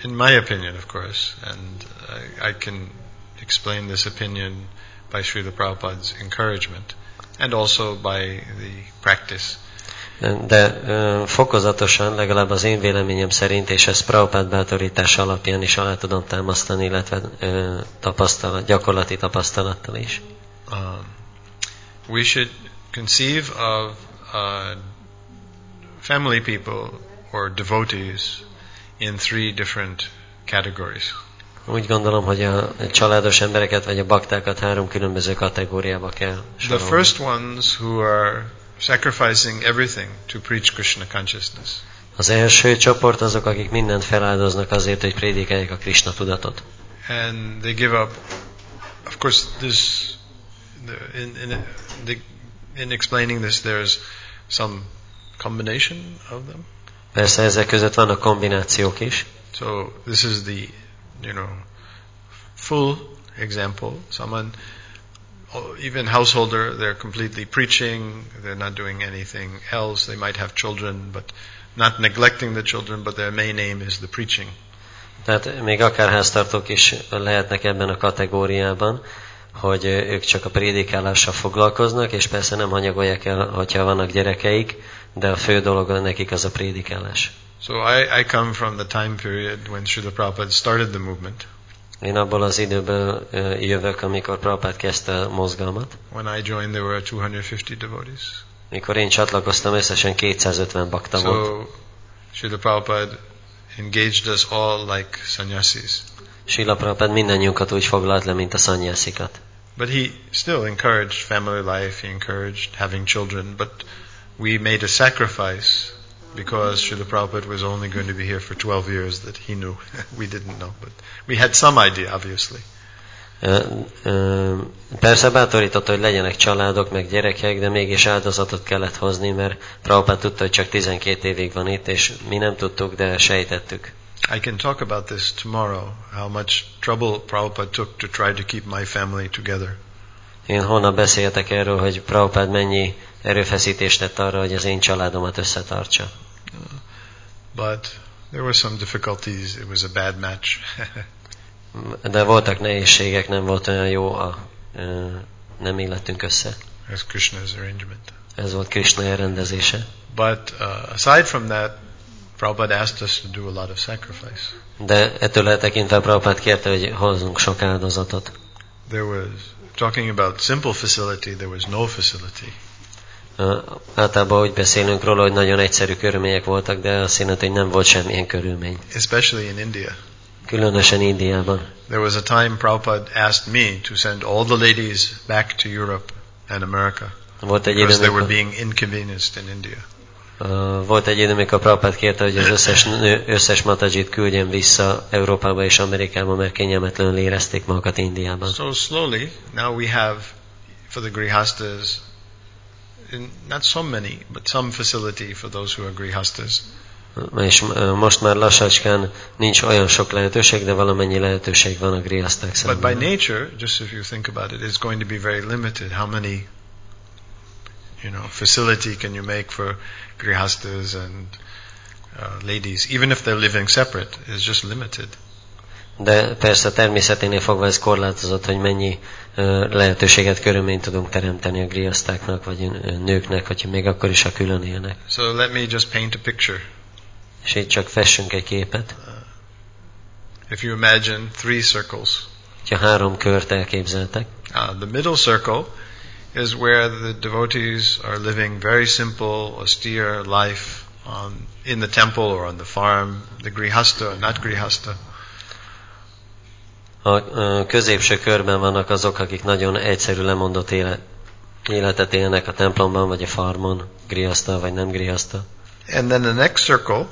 in my opinion, of course, and I, I can explain this opinion by Srila Prabhupada's encouragement, and also by the practice. De ö, fokozatosan, legalább az én véleményem szerint, és ezt Prabhupád bátorítása alapján is alá tudom támasztani, illetve ö, tapasztalat, gyakorlati tapasztalattal is. Um, we should conceive of uh, family people or devotees in three different categories. Úgy gondolom, hogy a családos embereket vagy a baktákat három különböző kategóriába kell The first ones who are sacrificing everything to preach Krishna consciousness. Az első csoport azok, akik mindent feláldoznak azért, hogy prédikeljék a Krishna tudatot. and they give up. Of course, this in in the, in explaining this, there's some combination of them. Persze ezek között vannak kombinációk is. So this is the you know full example. Someone, oh, even householder, they're completely preaching. They're not doing anything else. They might have children, but not neglecting the children. But their main aim is the preaching. Tehát még akár háztartók is lehetnek ebben a kategóriában, hogy ők csak a prédikálással foglalkoznak, és persze nem hanyagolják el, hogyha vannak gyerekeik, de a fő dolog nekik az a prédikálás. So I, I come from the time period when Srila Prabhupada started the movement. Én abból az időből jövök, amikor Prabhupád kezdte a mozgalmat. When I joined, there were 250 devotees. Mikor én csatlakoztam, összesen 250 bakta volt. So Srila Prabhupada engaged us all like sannyasis. Sila Prabhupád mindannyiunkat úgy foglalt le, mint a szanyászikat. But he still encouraged family life, he encouraged having children, but we made a sacrifice because Srila Prabhupada was only going to be here for 12 years that he knew. we didn't know, but we had some idea, obviously. Persze bátorította, hogy legyenek családok, meg gyerekek, de mégis áldozatot kellett hozni, mert Prabhupád tudta, hogy csak 12 évig van itt, és mi nem tudtuk, de sejtettük. I can talk about this tomorrow, how much trouble Prabhupada took to try to keep my family together. Én holnap beszéltek erről, hogy Prabhupád mennyi erőfeszítést tett arra, hogy az én családomat összetartsa. But there were some difficulties. It was a bad match. De voltak nehézségek, nem volt olyan jó, a, nem illettünk össze. As Krishna's arrangement. Ez volt Krishna elrendezése. But uh, aside from that, Prabhupada asked us to do a lot of sacrifice. De ettől eltekintve Prabhupád kérte, hogy hozzunk sok áldozatot. There was, talking about simple facility, there was no facility. Általában úgy beszélünk róla, hogy nagyon egyszerű körülmények voltak, de azt jelenti, hogy nem volt semmilyen körülmény. Especially in India. Különösen Indiában. There was a time Prabhupada asked me to send all the ladies back to Europe and America Volt egy because they were being inconvenienced in India. ö, volt egy idő, amikor Prabhupád kérte, hogy az összes nő, összes matajit küldjen vissza Európába és Amerikába, mert kényelmetlenül érezték magukat Indiában. So slowly, now we have for the grihastas, in, not so many, but some facility for those who are grihastas. És ö, most már lassacskán nincs olyan sok lehetőség, de valamennyi lehetőség van a griaszták But by nature, just if you think about it, it's going to be very limited. How many, you know, facility can you make for grihastas and uh, ladies, even if they're living separate, is just limited. De persze természeténél fogva ez korlátozott, hogy mennyi lehetőséget, körülményt tudunk teremteni a griasztáknak, vagy nőknek, hogyha még akkor is, ha külön élnek. So let me just paint a picture. És itt csak fessünk egy képet. If you imagine three circles, Ha három kört elképzeltek, uh, the middle circle is where the devotees are living very simple, austere life on, in the temple or on the farm, the grihasta, not grihasta. A középső körben vannak azok, akik nagyon egyszerű lemondott élet, életet élnek a templomban, vagy a farmon, grihaszta, vagy nem grihaszta. And then the next circle,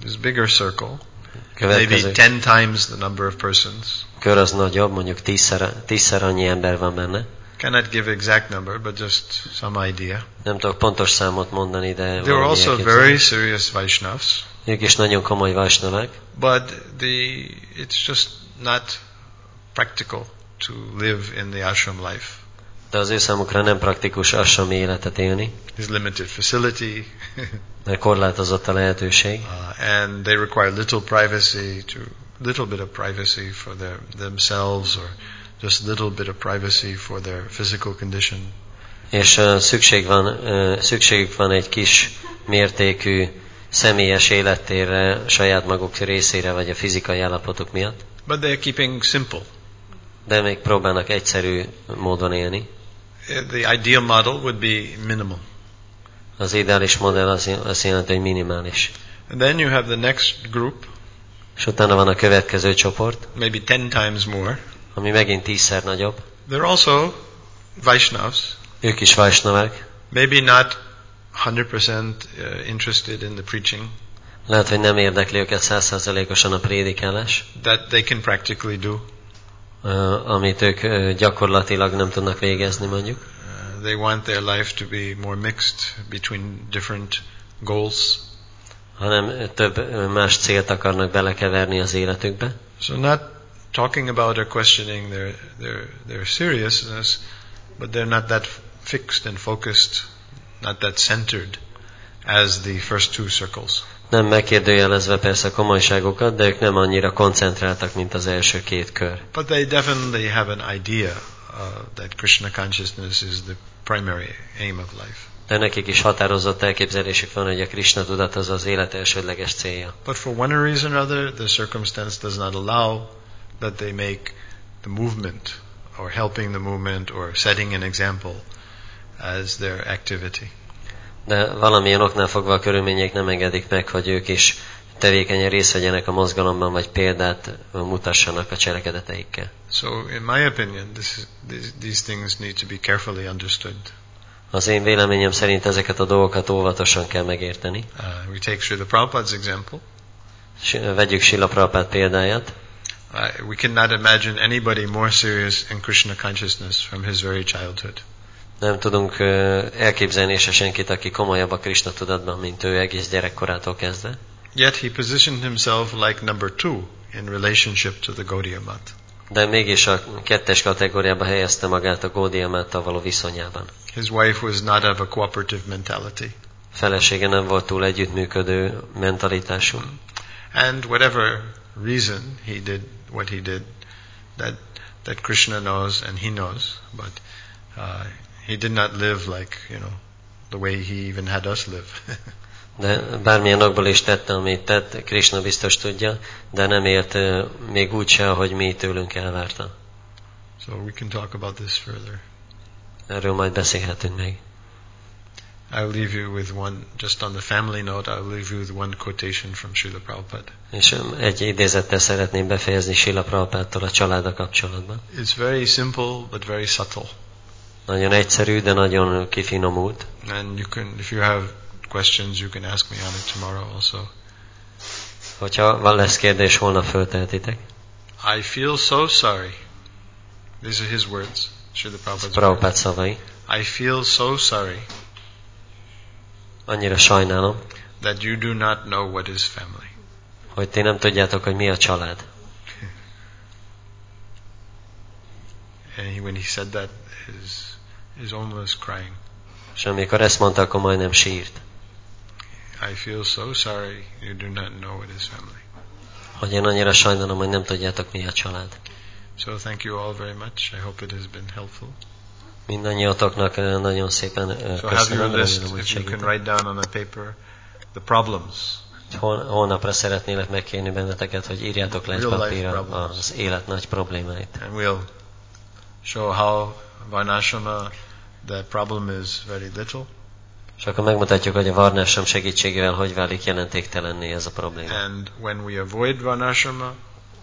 this bigger circle, Következő maybe ten times the number of persons. kör az nagyobb, mondjuk tízszer, tízszer annyi ember van benne. Cannot give exact number, but just some idea. Nem tudok pontos számot mondani, de They were also elképzelhető. very serious Vaishnavas, Ők is nagyon komoly vajsnavák, but the it's just not practical to live in the ashram life. de az ő számukra nem praktikus assami életet élni, There's limited facility, mert korlátozott a lehetőség, uh, and they require little privacy to little bit of privacy for their themselves, or just little bit of privacy for their physical condition. és uh, szükség van, uh, szükségük van egy kis mértékű személyes élettérre saját maguk részére, vagy a fizikai állapotuk miatt, But they're keeping simple. De még próbálnak egyszerű módon élni. The ideal model would be minimal. Az ideális modell az, azt jelenti, hogy minimális. And then you have the next group, És utána van a következő csoport, maybe ten times more. ami megint tízszer nagyobb. They're also Vaishnavas, Ők is vajsnavák, maybe not 100% uh, interested in the preaching, lehet, hogy nem érdekli őket százszázalékosan a prédikálás, that they can practically do. Amit ők gyakorlatilag nem tudnak végezni mondjuk. Uh, they want their life to be more mixed between different goals. hanem több más célt akarnak belekeverni az életükbe. So not talking about or questioning their, their, their seriousness, but they're not that fixed and focused, not that centered as the first two circles. Nem megkérdőjelezve persze a komolyságukat, de ők nem annyira koncentráltak, mint az első két kör. But they definitely have an idea uh, that Krishna consciousness is the primary aim of life. De nekik is határozott elképzelésük van, hogy a Krishna tudat az az élet elsődleges célja. But for one reason or other, the circumstance does not allow that they make the movement or helping the movement or setting an example as their activity. De valamilyen oknál fogva a körülmények nem engedik meg, hogy ők is tevékenyen részt vegyenek a mozgalomban, vagy példát mutassanak a cselekedeteikkel. So, in my opinion, this is, these, these things need to be carefully understood. Az én véleményem szerint ezeket a dolgokat óvatosan kell megérteni. Uh, we take Srila Prabhupada's example. S vegyük Sila Prabhupád példáját. Uh, we cannot imagine anybody more serious in Krishna consciousness from his very childhood. Nem tudunk elképzelni se senkit, aki komolyabb a Krishna tudatban, mint ő egész gyerekkorától kezdve. Yet he positioned himself like number two in relationship to the Gaudiya Math. De mégis a kettes kategóriába helyezte magát a Gaudiya Máttal való viszonyában. His wife was not of a cooperative mentality. Felesége nem volt túl együttműködő mentalitású. And whatever reason he did what he did, that, that Krishna knows and he knows, but uh, he did not live like, you know, the way he even had us live. De bármilyen okból is tette, amit tett, Krishna biztos tudja, de nem élt még úgy se, ahogy mi tőlünk elvárta. so we can talk about this further. Erről majd beszélhetünk még. I'll leave you with one, just on the family note, I'll leave you with one quotation from Srila Prabhupada. És egy idézettel szeretném befejezni Sila Prabhupádtól a családa kapcsolatban. It's very simple but very subtle. Nagyon egyszerű, de nagyon kifinomult. And you can, if you have questions, you can ask me on it tomorrow also. Hogyha van lesz kérdés, holnap föltehetitek. I feel so sorry. These are his words. Srila Prabhupada's. Prabhupád szavai. I feel so sorry Annyira sajnálom, that you do not know what is family. hogy ti nem tudjátok, hogy mi a család. And he, when he said that, his own was crying. És amikor ezt mondta, akkor majdnem sírt. I feel so sorry you do not know what is family. Hogy én annyira sajnálom, hogy nem tudjátok, mi a család. So thank you all very much. I hope it has been helpful. Mindannyiatoknak nagyon szépen ö, So have your köszönöm, list, remélem, hogy you can segített. write down on a paper the problems Hol, holnapra szeretnélek megkérni benneteket, hogy írjátok le egy papírra az élet nagy problémáit. And we'll show how Varnashrama, the problem is very little, És akkor megmutatjuk, hogy a varnásom segítségével hogy válik jelentéktelenné ez a probléma. and when we avoid Varnashrama,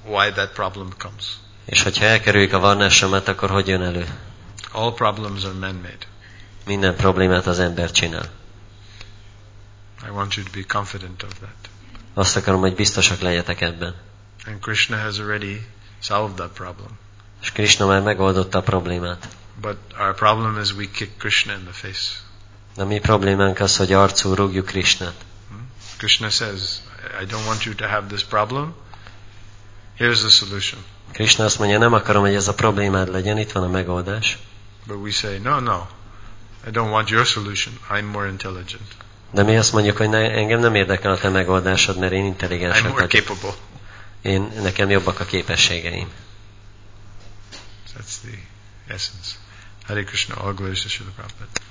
why that problem comes. És hogyha elkerüljük a varnásomat, akkor hogy jön elő? All problems are man-made. Minden problémát az ember csinál. I want you to be confident of that. Azt akarom, hogy biztosak legyetek ebben. And Krishna has already solved that problem. És Krishna már megoldotta a problémát. But our problem is we kick Krishna in the face. De mi problémánk az, hogy arcú rúgjuk Krishnát. Krishna says, I don't want you to have this problem. Here's the solution. Krishna azt mondja, nem akarom, hogy ez a problémád legyen, itt van a megoldás. But we say, no, no, I don't want your solution. I'm more intelligent. De mi azt mondjuk, hogy ne, engem nem érdekel a te megoldásod, mert én intelligens I'm more vagyok. capable. Én, nekem jobbak a képességeim. That's the essence. Hare Krishna, all glories to Srila Prabhupada.